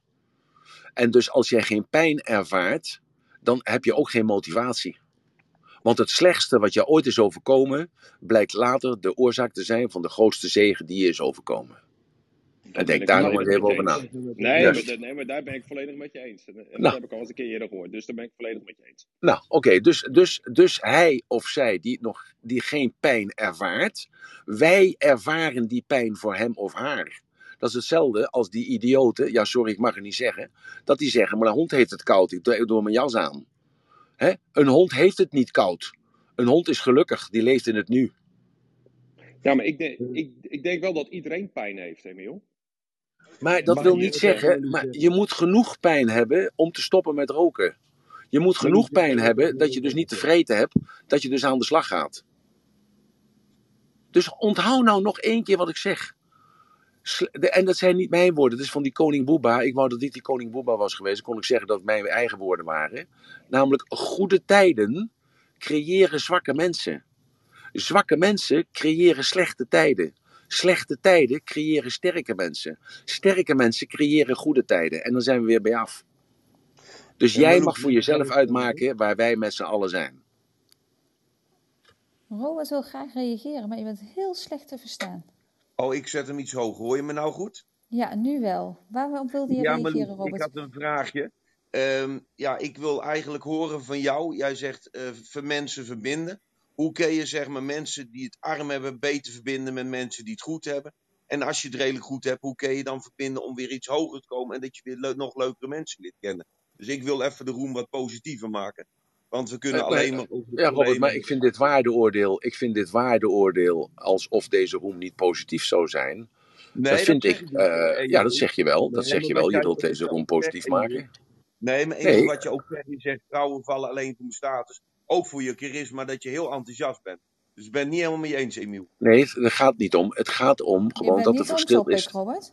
En dus als jij geen pijn ervaart, dan heb je ook geen motivatie. Want het slechtste wat je ooit is overkomen, blijkt later de oorzaak te zijn van de grootste zegen die je is overkomen. En denk daar nog eens even over na. Nee, yes. maar, nee, maar daar ben ik volledig met je eens. En dat nou. heb ik al eens een keer eerder gehoord. Dus daar ben ik volledig met je eens. Nou, oké. Okay, dus, dus, dus hij of zij die, nog, die geen pijn ervaart, wij ervaren die pijn voor hem of haar. Dat is hetzelfde als die idioten, ja sorry, ik mag het niet zeggen, dat die zeggen, maar een hond heeft het koud, ik doe mijn jas aan. Hè? Een hond heeft het niet koud. Een hond is gelukkig, die leeft in het nu. Ja, maar ik denk, ik, ik denk wel dat iedereen pijn heeft, Emiel. Maar dat wil niet zeggen, maar je moet genoeg pijn hebben om te stoppen met roken. Je moet genoeg pijn hebben dat je dus niet tevreden hebt, dat je dus aan de slag gaat. Dus onthoud nou nog één keer wat ik zeg. En dat zijn niet mijn woorden, dat is van die koning Boeba. Ik wou dat dit die koning Boeba was geweest, dan kon ik zeggen dat het mijn eigen woorden waren. Namelijk, goede tijden creëren zwakke mensen. Zwakke mensen creëren slechte tijden. Slechte tijden creëren sterke mensen. Sterke mensen creëren goede tijden. En dan zijn we weer bij af. Dus jij mag voor jezelf uitmaken waar wij met z'n allen zijn. Robert wil graag reageren, maar je bent heel slecht te verstaan. Oh, ik zet hem iets hoger. Hoor je me nou goed? Ja, nu wel. Waarom wilde je ja, reageren, maar, Robert? Ik had een vraagje. Um, ja, ik wil eigenlijk horen van jou. Jij zegt uh, voor mensen verbinden. Hoe kun je zeg maar, mensen die het arm hebben beter verbinden met mensen die het goed hebben? En als je het redelijk goed hebt, hoe kun je dan verbinden om weer iets hoger te komen en dat je weer le nog leukere mensen leert kennen? Dus ik wil even de roem wat positiever maken. Want we kunnen alleen maar. Ja, Robert, maar ik vind dit waardeoordeel. Ik vind dit waardeoordeel alsof deze roem niet positief zou zijn. Nee, dat vind dat ik. Uh, ja, dat zeg je wel. Dat zeg je wel. Je wilt deze roem positief maken. Nee, maar nee. wat je ook zegt, je zegt vrouwen vallen alleen voor status. Ook voor je charisma, dat je heel enthousiast bent. Dus ik ben het niet helemaal mee eens, Emiel. Nee, het gaat niet om. Het gaat om gewoon dat er verschil is. Robert?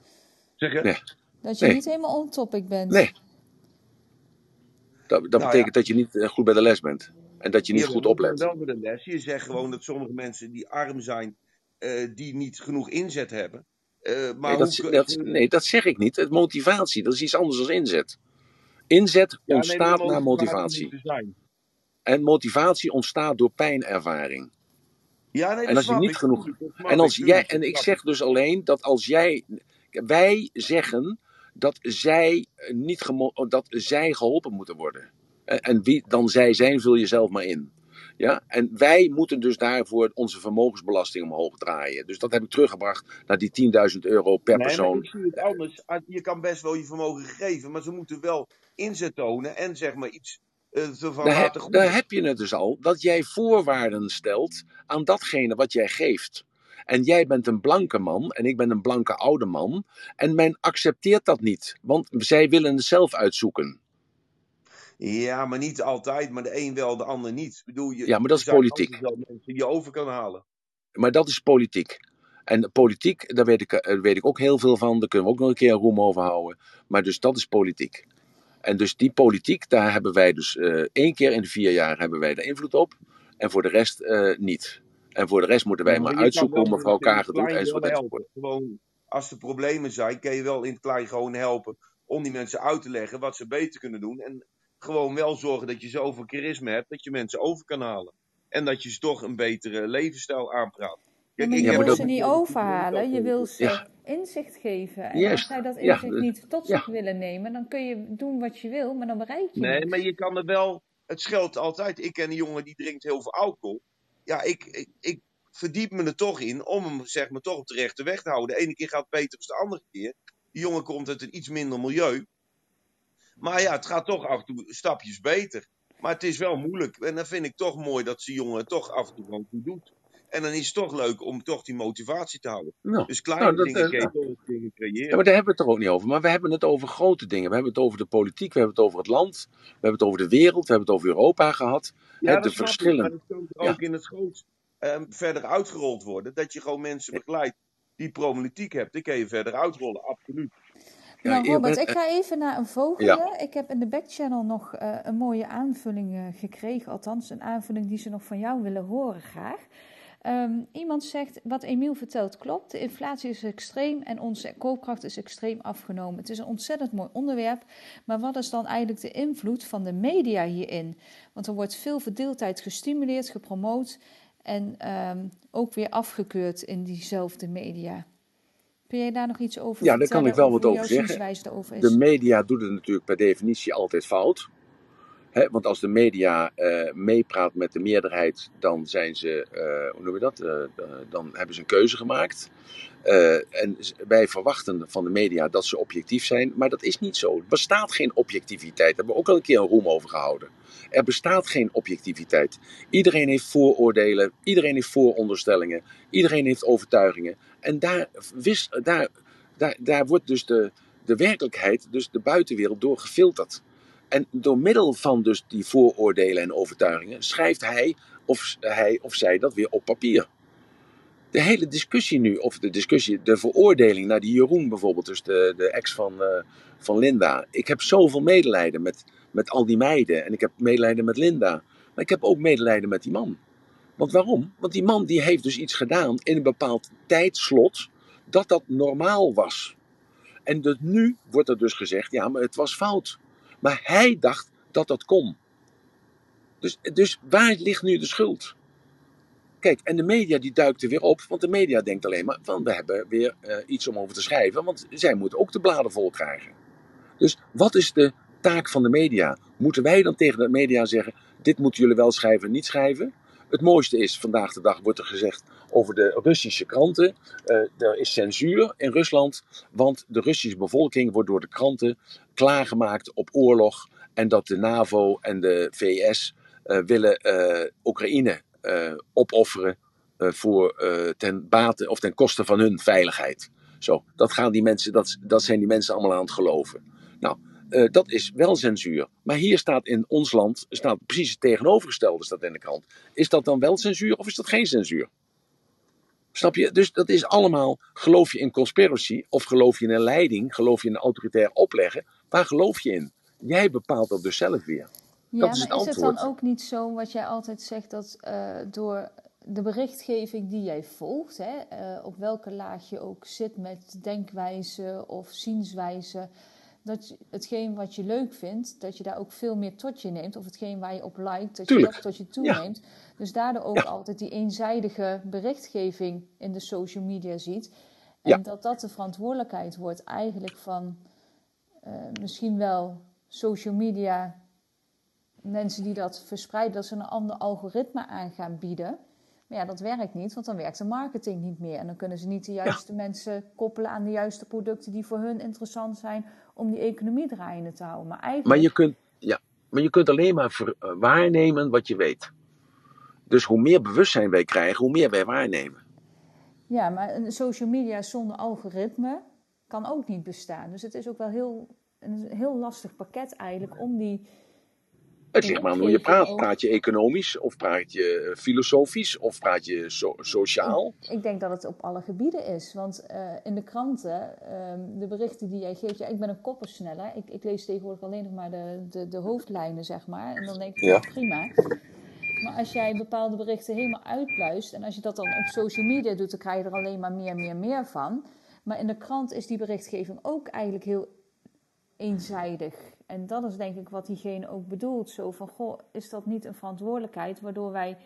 Zeg je? Nee. Dat je nee. niet helemaal on topic bent. Nee. Dat, dat nou, betekent ja. dat je niet goed bij de les bent. En dat je niet je goed oplet. wel bij de les. Je zegt gewoon dat sommige mensen die arm zijn, uh, die niet genoeg inzet hebben. Uh, maar nee, dat, hoe, dat, nee, dat zeg ik niet. Het motivatie, dat is iets anders dan inzet. Inzet ja, ontstaat nee, naar motivatie. En motivatie ontstaat door pijnervaring. Ja, nee, en als je niet ik, genoeg. En, als jij, en ik zeg dus alleen dat als jij. Wij zeggen dat zij, niet dat zij geholpen moeten worden. En wie dan zij zijn, vul je zelf maar in. Ja? En wij moeten dus daarvoor onze vermogensbelasting omhoog draaien. Dus dat heb ik teruggebracht naar die 10.000 euro per Nee, persoon. ik zie het anders. Ah, Je kan best wel je vermogen geven, maar ze moeten wel inzet tonen en zeg maar iets eh, Daar, heb, daar heb je het dus al, dat jij voorwaarden stelt aan datgene wat jij geeft. En jij bent een blanke man en ik ben een blanke oude man. En men accepteert dat niet, want zij willen het zelf uitzoeken. Ja, maar niet altijd, maar de een wel, de ander niet. Ik bedoel, je, Ja, maar dat is politiek. mensen die je over kan halen. Maar dat is politiek. En politiek, daar weet ik, eh, daar weet ik ook heel veel van. Daar kunnen we ook nog een keer een roem over houden. Maar dus dat is politiek. En dus die politiek, daar hebben wij dus eh, één keer in de vier jaar hebben wij er invloed op. En voor de rest eh, niet. En voor de rest moeten wij Ja, maar uitzoeken hoe mevrouw Kager doet enzovoort enzovoort. Gewoon, als er problemen zijn, kun je wel in het klein gewoon helpen om die mensen uit te leggen wat ze beter kunnen doen. En gewoon wel zorgen dat je zoveel charisma hebt dat je mensen over kan halen. En dat je ze toch een betere levensstijl aanpraat. Kijk, maar je wil ze niet overhalen, je wil ze Ja. inzicht geven. En als zij dat inzicht niet tot ja. zich willen nemen, dan kun je doen wat je wil, maar dan bereik je Nee, niks. maar je kan er wel. Het scheelt altijd. Ik ken een jongen die drinkt heel veel alcohol. Ja, ik, ik, ik verdiep me er toch in om hem zeg maar toch op de rechte weg te houden. De ene keer gaat beter dan de andere keer. Die jongen komt uit een iets minder milieu. Maar ja, het gaat toch af en toe stapjes beter. Maar het is wel moeilijk. En dan vind ik toch mooi dat die jongen het toch af en toe gewoon doet. En dan is het toch leuk om toch die motivatie te houden. Dus kleine nou, dat, dingen eh, nou. dingen creëren. Ja, maar daar hebben we het er ook niet over. Maar we hebben het over grote dingen. We hebben het over de politiek, we hebben het over het land, we hebben het over de wereld, we hebben het over Europa gehad. Ja, Hè, de ik, verschillen. maar dat kan Ja. ook in het groot ehm, verder uitgerold worden. Dat je gewoon mensen begeleidt die problematiek hebt. Die kun je verder uitrollen, absoluut. Ja, nou, Robert, ik ga even naar een vogelen. Ik heb in de backchannel nog eh, een mooie aanvulling eh, gekregen. Althans, een aanvulling die ze nog van jou willen horen graag. Ehm, iemand zegt, wat Emiel vertelt klopt. De inflatie is extreem en onze koopkracht is extreem afgenomen. Het is een ontzettend mooi onderwerp. Maar wat is dan eigenlijk de invloed van de media hierin? Want er wordt veel verdeeldheid gestimuleerd, gepromoot... en ehm, ook weer afgekeurd in diezelfde media. Kun jij daar nog iets over Ja, daar kan ik wel wat over zeggen. De media doet het natuurlijk per definitie altijd fout. Want als de media eh, meepraat met de meerderheid, dan zijn ze, eh, hoe noem je dat? Eh, dan hebben ze een keuze gemaakt. En wij verwachten van de media dat ze objectief zijn, maar dat is niet zo. Er bestaat geen objectiviteit. Daar hebben we ook al een keer een roem over gehouden. Er bestaat geen objectiviteit. Iedereen heeft vooroordelen, iedereen heeft vooronderstellingen, iedereen heeft overtuigingen. En daar, wis, daar, daar, daar wordt dus de, de werkelijkheid, dus de buitenwereld, door gefilterd. En door middel van dus die vooroordelen en overtuigingen schrijft hij of, hij of zij dat weer op papier. De hele discussie nu, of de discussie, de veroordeling naar die Jeroen bijvoorbeeld, dus de, de ex van, eh, van Linda. Ik heb zoveel medelijden met, met al die meiden en ik heb medelijden met Linda. Maar ik heb ook medelijden met die man. Want waarom? Want die man die heeft dus iets gedaan in een bepaald tijdslot dat dat normaal was. En dus nu wordt er dus gezegd, ja, maar het was fout. Maar hij dacht dat dat kon. Dus, dus waar ligt nu de schuld? Kijk, en de media die duikt er weer op, want de media denkt alleen maar van we hebben weer eh, iets om over te schrijven, want zij moeten ook de bladen vol krijgen. Dus wat is de taak van de media? Moeten wij dan tegen de media zeggen, dit moeten jullie wel schrijven en niet schrijven? Het mooiste is, vandaag de dag wordt er gezegd over de Russische kranten. eh, er is censuur in Rusland, want de Russische bevolking wordt door de kranten klaargemaakt op oorlog. En dat de NAVO en de VS eh, willen eh, Oekraïne opofferen voor, ten bate of ten koste van hun veiligheid. Zo, dat, gaan die mensen, dat, dat zijn die mensen allemaal aan het geloven. Nou, eh, dat is wel censuur. Maar hier staat in ons land staat precies het tegenovergestelde staat in de krant. Is dat dan wel censuur of is dat geen censuur? Snap je? Dus dat is allemaal, geloof je in conspiracy of geloof je in een leiding, geloof je in een autoritair opleggen? Waar geloof je in? Jij bepaalt dat dus zelf weer. Ja, Dat is maar het is het dan ook niet zo, wat jij altijd zegt, dat eh, door de berichtgeving die jij volgt, hè, eh, op welke laag je ook zit met denkwijze of zienswijze, dat je- hetgeen wat je leuk vindt, dat je daar ook veel meer tot je neemt, of hetgeen waar je op liked, dat Tuurlijk. je dat tot je toeneemt. Dus daardoor ook Ja. altijd die eenzijdige berichtgeving in de social media ziet. En Ja. dat dat de verantwoordelijkheid wordt eigenlijk van eh, misschien wel social media mensen die dat verspreiden, dat ze een ander algoritme aan gaan bieden. Maar ja, dat werkt niet, want dan werkt de marketing niet meer. En dan kunnen ze niet de juiste mensen koppelen aan de juiste producten die voor hun interessant zijn om die economie draaiende te houden. Maar, eigenlijk... maar, je, kunt, ja, maar je kunt alleen maar ver, uh, waarnemen wat je weet. Dus hoe meer bewustzijn wij krijgen, hoe meer wij waarnemen. Ja, maar een social media zonder algoritme kan ook niet bestaan. Dus het is ook wel heel, een heel lastig pakket eigenlijk om die. Het ligt maar aan hoe je praat. Praat je economisch, of praat je filosofisch, of praat je so sociaal? Ik, ik, denk dat het op alle gebieden is. Want uh, in de kranten, uh, de berichten die jij geeft, ja, ik ben een koppersneller. Ik, ik lees tegenwoordig alleen nog maar de, de, de hoofdlijnen, zeg maar. En dan denk ik, ja. prima. Maar als jij bepaalde berichten helemaal uitpluist en als je dat dan op social media doet, dan krijg je er alleen maar meer, meer, meer van. Maar in de krant is die berichtgeving ook eigenlijk heel eenzijdig. En dat is denk ik wat diegene ook bedoelt. Zo van, goh, is dat niet een verantwoordelijkheid waardoor wij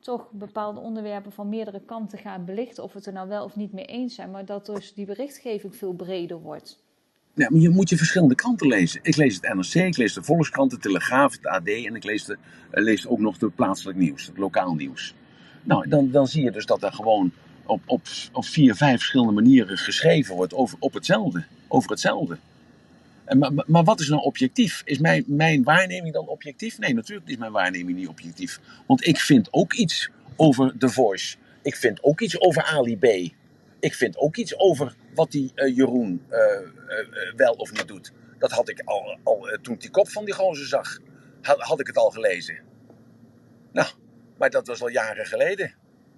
toch bepaalde onderwerpen van meerdere kanten gaan belichten, of we het er nou wel of niet mee eens zijn, maar dat dus die berichtgeving veel breder wordt. Ja, maar je moet je verschillende kranten lezen. Ik lees het NRC, ik lees de Volkskrant, de Telegraaf, het AD en ik lees, de, uh, lees ook nog de plaatselijk nieuws, het lokaal nieuws. Nou, dan, dan zie je dus dat er gewoon op, op, op vier, vijf verschillende manieren geschreven wordt over, op hetzelfde, over hetzelfde. Maar, maar wat is nou objectief? Is mijn, mijn waarneming dan objectief? Nee, natuurlijk is mijn waarneming niet objectief. Want ik vind ook iets over The Voice. Ik vind ook iets over Ali B. Ik vind ook iets over wat die uh, Jeroen uh, uh, wel of niet doet. Dat had ik al, al toen die kop van die gozer zag, had, had ik het al gelezen. Nou, maar dat was al jaren geleden.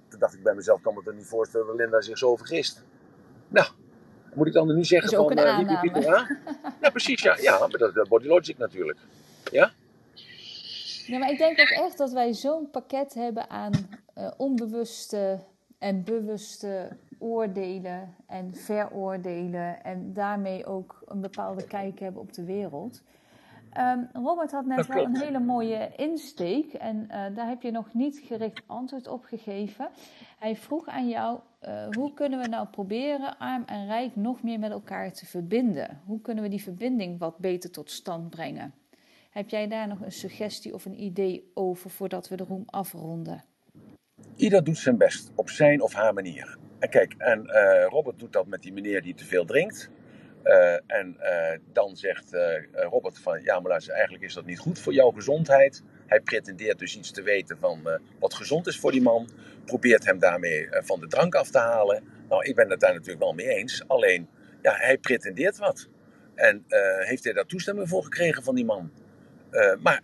Toen dacht ik bij mezelf, kan me er niet voorstellen dat Linda zich zo vergist. Nou, moet ik dan nu zeggen van... een aanname. ja? ja, precies, ja. Ja, maar dat is body logic natuurlijk. Ja? Ja, maar ik denk ook echt dat wij zo'n pakket hebben aan onbewuste en bewuste oordelen en veroordelen en daarmee ook een bepaalde kijk hebben op de wereld. Um, Robert had net wel een hele mooie insteek en uh, daar heb je nog niet gericht antwoord op gegeven. Hij vroeg aan jou, uh, hoe kunnen we nou proberen arm en rijk nog meer met elkaar te verbinden? Hoe kunnen we die verbinding wat beter tot stand brengen? Heb jij daar nog een suggestie of een idee over voordat we de room afronden? Ieder doet zijn best op zijn of haar manier. En kijk, en uh, Robert doet dat met die meneer die te veel drinkt. Uh, en uh, dan zegt Robert van, ja maar eigenlijk is dat niet goed voor jouw gezondheid. Hij pretendeert dus iets te weten van wat gezond is voor die man. Probeert hem daarmee van de drank af te halen. Nou, ik ben het daar natuurlijk wel mee eens. Alleen, ja, hij pretendeert wat. En heeft hij daar toestemming voor gekregen van die man? maar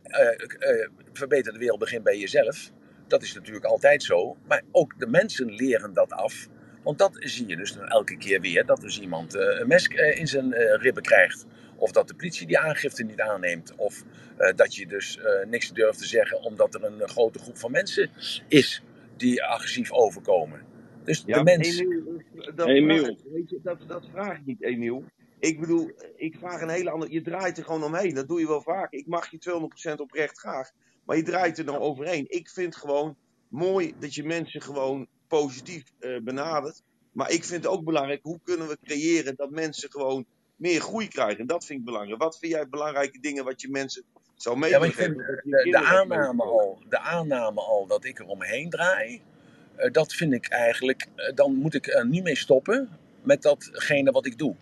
verbeter de wereld begint bij jezelf. Dat is natuurlijk altijd zo. Maar ook de mensen leren dat af. Want dat zie je dus dan elke keer weer. Dat dus iemand uh, een mes uh, in zijn uh, ribben krijgt. Of dat de politie die aangifte niet aanneemt. Of dat je dus niks durft te zeggen omdat er een grote groep van mensen is die agressief overkomen. Dus ja, de mens... Emiel, dat, Emiel. Vraag, weet je, dat, dat vraag ik niet, Emiel. Ik bedoel, ik vraag een hele andere... Je draait er gewoon omheen. Dat doe je wel vaak. Ik mag je 200% oprecht graag. Maar je draait er dan overheen. Ik vind gewoon mooi dat je mensen gewoon positief uh, benadert. Maar ik vind het ook belangrijk, hoe kunnen we creëren dat mensen gewoon meer groei krijgen? En dat vind ik belangrijk. Wat vind jij belangrijke dingen wat je mensen zou mee ja, ik vind, de, de, aanname al, de aanname al dat ik er omheen draai, uh, dat vind ik eigenlijk, uh, dan moet ik er niet mee stoppen met datgene wat ik doe.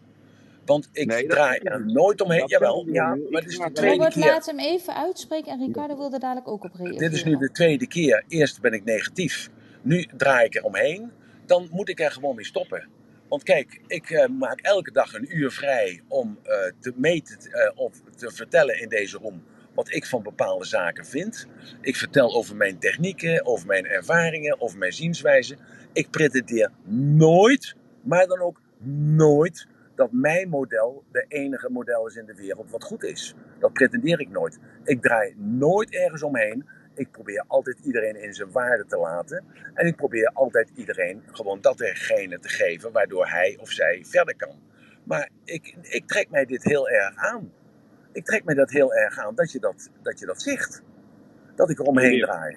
Want ik nee, draai er nooit omheen. Jawel, ja, maar het is de tweede Robert, keer. laat hem even uitspreken en Ricardo wilde dadelijk ook op reageren. Dit is nu de tweede keer. Eerst ben ik negatief. Nu draai ik er omheen. Dan moet ik er gewoon mee stoppen. Want kijk, ik uh, maak elke dag een uur vrij om uh, te meten uh, of te vertellen in deze room wat ik van bepaalde zaken vind. Ik vertel over mijn technieken, over mijn ervaringen, over mijn zienswijze. Ik pretendeer nooit, maar dan ook nooit dat mijn model de enige model is in de wereld wat goed is. Dat pretendeer ik nooit. Ik draai nooit ergens omheen. Ik probeer altijd iedereen in zijn waarde te laten. En ik probeer altijd iedereen gewoon datgene te geven waardoor hij of zij verder kan. Maar ik, ik trek mij dit heel erg aan. Ik trek mij dat heel erg aan dat je dat, dat, je dat zegt. Dat ik er omheen Emiel. draai.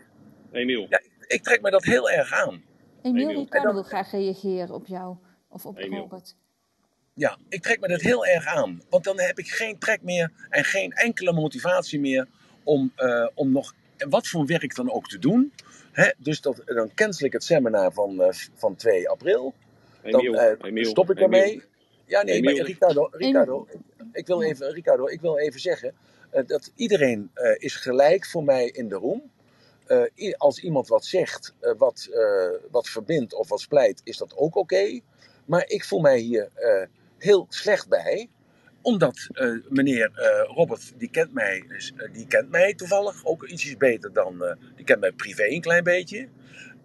Emiel. Ja, ik, ik trek mij dat heel erg aan. Emiel, Emiel. Ricardo En wil graag reageren op jou of op Emiel. Robert. Ja, ik trek me dat heel erg aan. Want dan heb ik geen trek meer en geen enkele motivatie meer om, uh, om nog wat voor werk dan ook te doen. Hè? Dus dat, dan cancel ik het seminar van, uh, van 2 april. Dan uh, stop ik ermee. Ja, nee, maar Ricardo, Ricardo ik, wil even, Ricardo, ik wil even zeggen dat iedereen is gelijk voor mij in de room. als iemand wat zegt, wat, wat verbindt of wat splijt, is dat ook oké. Maar ik voel mij hier heel slecht bij omdat uh, meneer uh, Robert, die kent, mij, dus, uh, die kent mij toevallig ook ietsjes beter dan. die kent mij privé een klein beetje.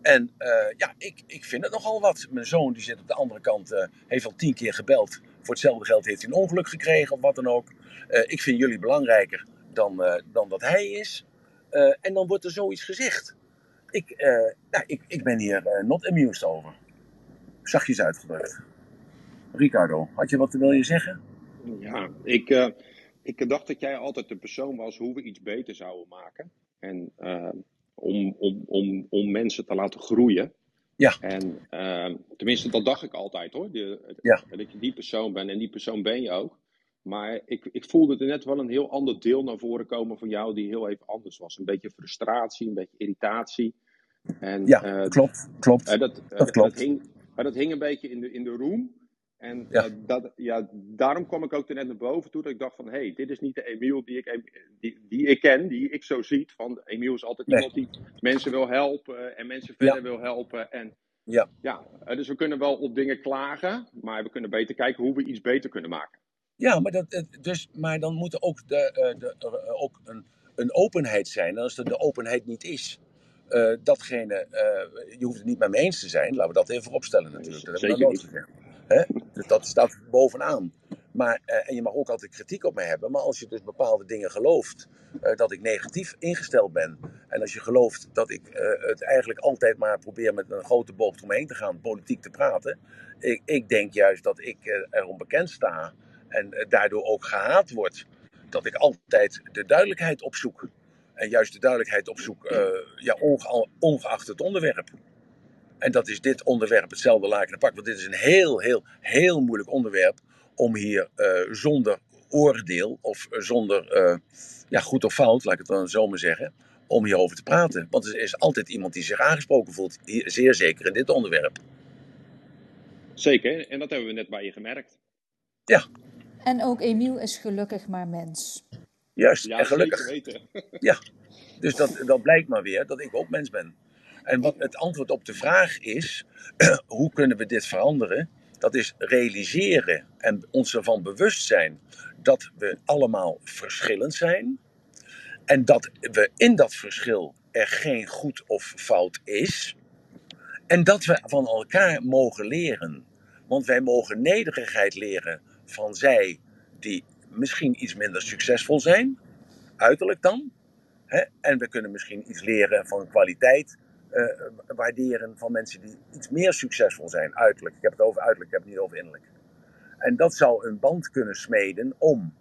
En ja, ik, ik vind het nogal wat. Mijn zoon die zit op de andere kant, heeft al tien keer gebeld. Voor hetzelfde geld heeft hij een ongeluk gekregen of wat dan ook. ik vind jullie belangrijker dan, dan dat hij is. en dan wordt er zoiets gezegd. Ik, nou, ik, ik ben hier not amused over. Zachtjes uitgedrukt. Ricardo, had je wat wil je zeggen? Ja, ik, uh, ik dacht dat jij altijd de persoon was hoe we iets beter zouden maken. En uh, om, om, om, om mensen te laten groeien. Ja. En uh, tenminste, dat dacht ik altijd hoor. De, ja. Dat je die persoon bent en die persoon ben je ook. Maar ik, ik voelde er net wel een heel ander deel naar voren komen van jou, die heel even anders was. Een beetje frustratie, een beetje irritatie. En, ja, klopt. klopt. dat, dat, klopt. Dat hing, maar dat hing een beetje in de, in de room. En ja. Uh, dat, ja, daarom kwam ik ook er net naar boven toe. Dat ik dacht van, hé, hey, dit is niet de Emiel die ik, die, die ik ken, die ik zo ziet. Van, Emiel is altijd iemand die mensen wil helpen en mensen verder wil helpen. En ja. ja, uh, dus we kunnen wel op dingen klagen, maar we kunnen beter kijken hoe we iets beter kunnen maken. Ja, maar, dat, dus, maar dan moet er ook, de, de, ook een, een openheid zijn. En als er de openheid niet is, uh, datgene, uh, je hoeft het niet met me eens te zijn, laten we dat even opstellen natuurlijk. Dat Zeker niet. Hè? Dus dat staat bovenaan. Maar, uh, en je mag ook altijd kritiek op mij hebben, maar als je dus bepaalde dingen gelooft, uh, dat ik negatief ingesteld ben. En als je gelooft dat ik uh, het eigenlijk altijd maar probeer met een grote boog omheen te gaan, politiek te praten. Ik, ik denk juist dat ik er onbekend sta en daardoor ook gehaat word. Dat ik altijd de duidelijkheid opzoek. En juist de duidelijkheid opzoek, ja, onge ongeacht het onderwerp. En dat is dit onderwerp hetzelfde laken pak. Want dit is een heel, heel, heel moeilijk onderwerp om hier uh, zonder oordeel of zonder uh, ja, goed of fout, laat ik het dan zo maar zeggen, om hierover te praten. Want er is altijd iemand die zich aangesproken voelt, hier, zeer zeker in dit onderwerp. Zeker, en dat hebben we net bij je gemerkt. Ja. En ook Emiel is gelukkig maar mens. Juist, ja, en gelukkig. Weten. ja, dus dat, dat blijkt maar weer dat ik ook mens ben. En wat het antwoord op de vraag is, hoe kunnen we dit veranderen? Dat is realiseren en ons ervan bewust zijn dat we allemaal verschillend zijn. En dat we in dat verschil er geen goed of fout is. En dat we van elkaar mogen leren. Want wij mogen nederigheid leren van zij die misschien iets minder succesvol zijn, uiterlijk dan. En we kunnen misschien iets leren van kwaliteit uh, waarderen van mensen die iets meer succesvol zijn, uiterlijk. Ik heb het over uiterlijk, ik heb het niet over innerlijk. En dat zou een band kunnen smeden om.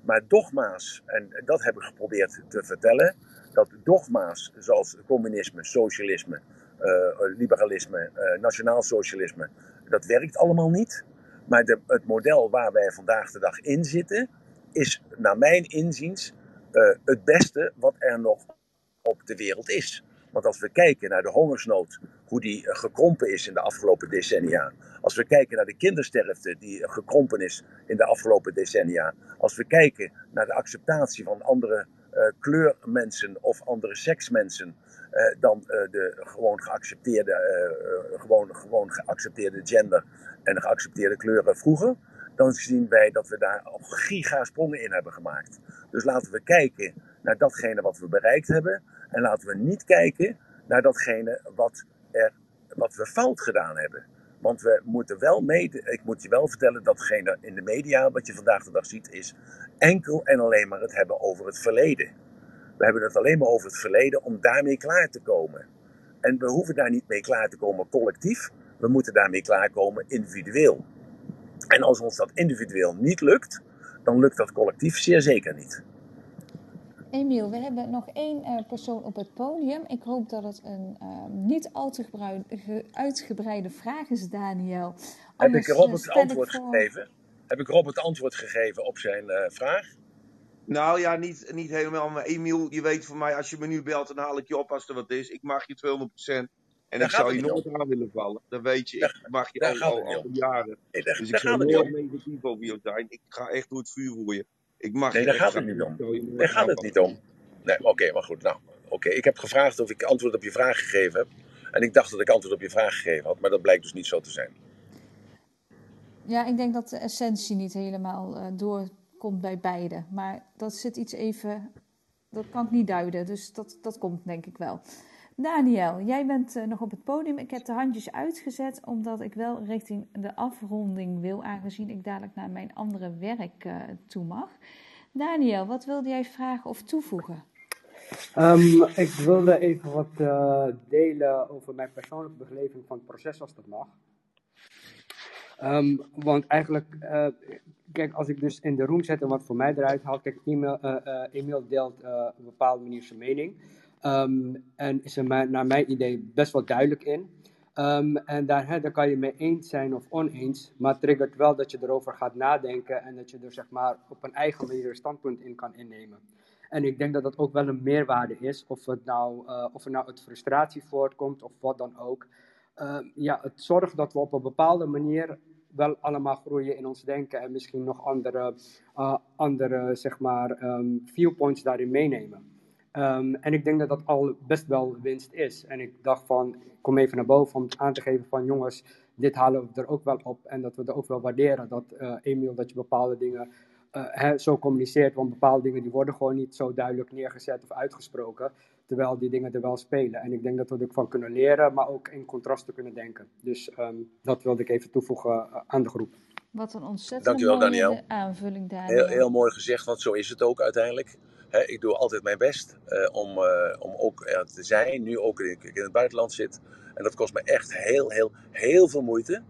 Maar dogma's, en dat heb ik geprobeerd te vertellen, dat dogma's zoals communisme, socialisme, uh, liberalisme, uh, nationaal socialisme, dat werkt allemaal niet. Maar de, het model waar wij vandaag de dag in zitten, is naar mijn inziens het beste wat er nog op de wereld is. Want als we kijken naar de hongersnood, hoe die eh, gekrompen is in de afgelopen decennia. Als we kijken naar de kindersterfte die gekrompen is in de afgelopen decennia. Als we kijken naar de acceptatie van andere uh, kleurmensen of andere seksmensen. Dan de gewoon geaccepteerde, gewoon, gewoon geaccepteerde gender en geaccepteerde kleuren vroeger. Dan zien wij dat we daar gigasprongen in hebben gemaakt. Dus laten we kijken naar datgene wat we bereikt hebben. En laten we niet kijken naar datgene wat, er, wat we fout gedaan hebben. Want we moeten wel mee, ik moet je wel vertellen, datgene in de media, wat je vandaag de dag ziet, is enkel en alleen maar het hebben over het verleden. We hebben het alleen maar over het verleden om daarmee klaar te komen. En we hoeven daar niet mee klaar te komen collectief, we moeten daarmee klaarkomen individueel. En als ons dat individueel niet lukt, dan lukt dat collectief zeer zeker niet. Emiel, we hebben nog één uh, persoon op het podium. Ik hoop dat het een uh, niet al te uitgebreide vraag is, Daniel. Anders, heb ik Robert het antwoord voor... gegeven? Heb ik Robert antwoord gegeven op zijn uh, vraag? Nou ja, niet, niet helemaal. Maar Emiel, je weet van mij, als je me nu belt, dan haal ik je op als er wat is. Ik mag je 200%. En Daar ik zou je niet nooit aan willen vallen. Dat weet je. Daar- Ik mag je daar al, gaat al, al jaren. Nee, daar, Dus ik daar zou nooit negatief over je zijn. Ik ga echt door het vuur voor je. Ik mag Nee, daar gaat het niet om. Daar gaat het niet om. Nee, oké, maar goed. Nou, oké. Ik heb gevraagd of ik antwoord op je vraag gegeven heb. En ik dacht dat ik antwoord op je vraag gegeven had, maar dat blijkt dus niet zo te zijn. Ja, ik denk dat de essentie niet helemaal eh, doorkomt bij beide. Maar dat zit iets even. Dat kan ik niet duiden. Dus dat, dat komt denk ik wel. Daniel, jij bent eh, nog op het podium. Ik heb de handjes uitgezet omdat ik wel richting de afronding wil, aangezien ik dadelijk naar mijn andere werk eh, toe mag. Daniel, wat wilde jij vragen of toevoegen? Ehm, ik wilde even wat eh, delen over mijn persoonlijke beleving van het proces, als dat mag. Ehm, want eigenlijk, kijk, als ik dus in de room zet en wat voor mij eruit haalt, kijk, eh, Emiel deelt op een bepaalde manier zijn mening. Ehm, en is er naar mijn idee best wel duidelijk in. Ehm, en daar, hè, daar kan je mee eens zijn of oneens, maar het triggert wel dat je erover gaat nadenken en dat je er zeg maar op een eigen manier een standpunt in kan innemen. En ik denk dat dat ook wel een meerwaarde is, of het nou, eh, of er nou uit frustratie voortkomt of wat dan ook. Ehm, ja, het zorgt dat we op een bepaalde manier wel allemaal groeien in ons denken en misschien nog andere, eh, andere zeg maar, viewpoints daarin meenemen. Ehm, en ik denk dat dat al best wel winst is. En ik dacht van, ik kom even naar boven om aan te geven van jongens, dit halen we er ook wel op. En dat we er ook wel waarderen dat, eh Emiel, dat je bepaalde dingen eh, hè, zo communiceert. Want bepaalde dingen die worden gewoon niet zo duidelijk neergezet of uitgesproken. Terwijl die dingen er wel spelen. En ik denk dat we er ook van kunnen leren, maar ook in contrasten kunnen denken. Dus ehm, dat wilde ik even toevoegen eh, aan de groep. Wat een ontzettend mooie Daniel. aanvulling, Daniel. Heel, heel mooi gezegd, want zo is het ook uiteindelijk. Ik doe altijd mijn best eh, om, eh, om ook er te zijn, nu ook ik in het buitenland zit. En dat kost me echt heel, heel, heel veel moeite.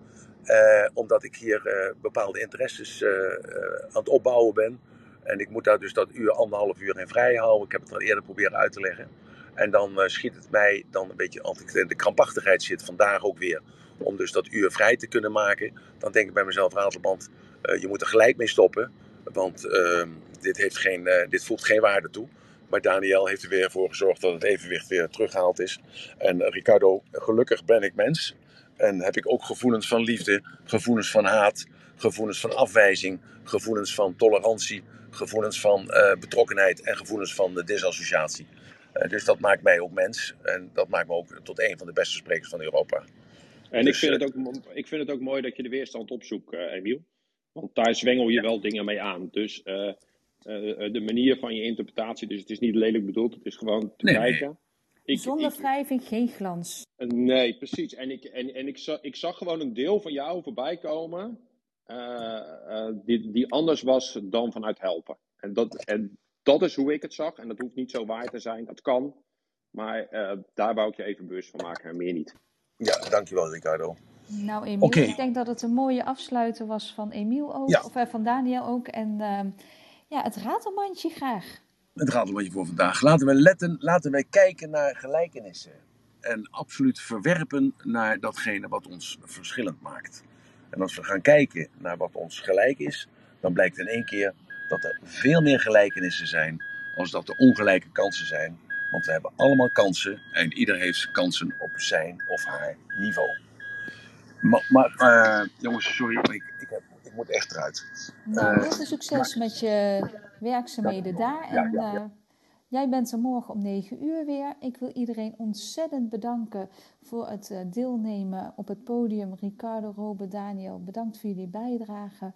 Eh, omdat ik hier bepaalde interesses aan het opbouwen ben. En ik moet daar dus dat uur, anderhalf uur in vrij houden. Ik heb het al eerder proberen uit te leggen. En dan schiet het mij dan een beetje, als ik in de krampachtigheid zit, vandaag ook weer. Om dus dat uur vrij te kunnen maken. Dan denk ik bij mezelf, Radelband, je moet er gelijk mee stoppen. Want ehm, dit, heeft geen, eh, dit voegt geen waarde toe. Maar Daniel heeft er weer voor gezorgd dat het evenwicht weer teruggehaald is. En Ricardo, gelukkig ben ik mens. En heb ik ook gevoelens van liefde, gevoelens van haat, gevoelens van afwijzing, gevoelens van tolerantie, gevoelens van eh, betrokkenheid en gevoelens van eh, disassociatie. Eh, dus dat maakt mij ook mens. En dat maakt me ook tot een van de beste sprekers van Europa. En ik, Dus, vind het ook, ik vind het ook mooi dat je de weerstand opzoekt, Emiel. Want daar zwengel je wel dingen mee aan. Dus de manier van je interpretatie, dus het is niet lelijk bedoeld, het is gewoon te Nee, nee. kijken. Ik, Zonder ik- wrijving geen glans. Nee, precies. En ik, en, en ik, zag, ik zag gewoon een deel van jou voorbij komen. eh, eh, die, die anders was dan vanuit helpen. En dat, en dat is hoe ik het zag. En dat hoeft niet zo waar te zijn. Dat kan. Maar eh, daar wou ik je even bewust van maken en meer niet. Ja, dankjewel Ricardo. Nou, Emiel, ik denk dat het een mooie afsluiter was van Emiel ook, Ja. of eh, van Daniel ook. En ehm, ja, het ratelmandje graag. Het gaat om wat je voor vandaag. Laten we letten, laten wij kijken naar gelijkenissen. En absoluut verwerpen naar datgene wat ons verschillend maakt. En als we gaan kijken naar wat ons gelijk is, dan blijkt in één keer dat er veel meer gelijkenissen zijn als dat er ongelijke kansen zijn. Want we hebben allemaal kansen en ieder heeft kansen op zijn of haar niveau. Maar, maar eh, jongens, sorry, ik, ik, heb, moet echt eruit. Nou, Eh, heel veel succes met je werkzaamheden daar. En ja, ja. eh, jij bent er morgen om 9 uur weer. Ik wil iedereen ontzettend bedanken voor het eh, deelnemen op het podium. Ricardo, Robert, Daniel, bedankt voor jullie bijdrage.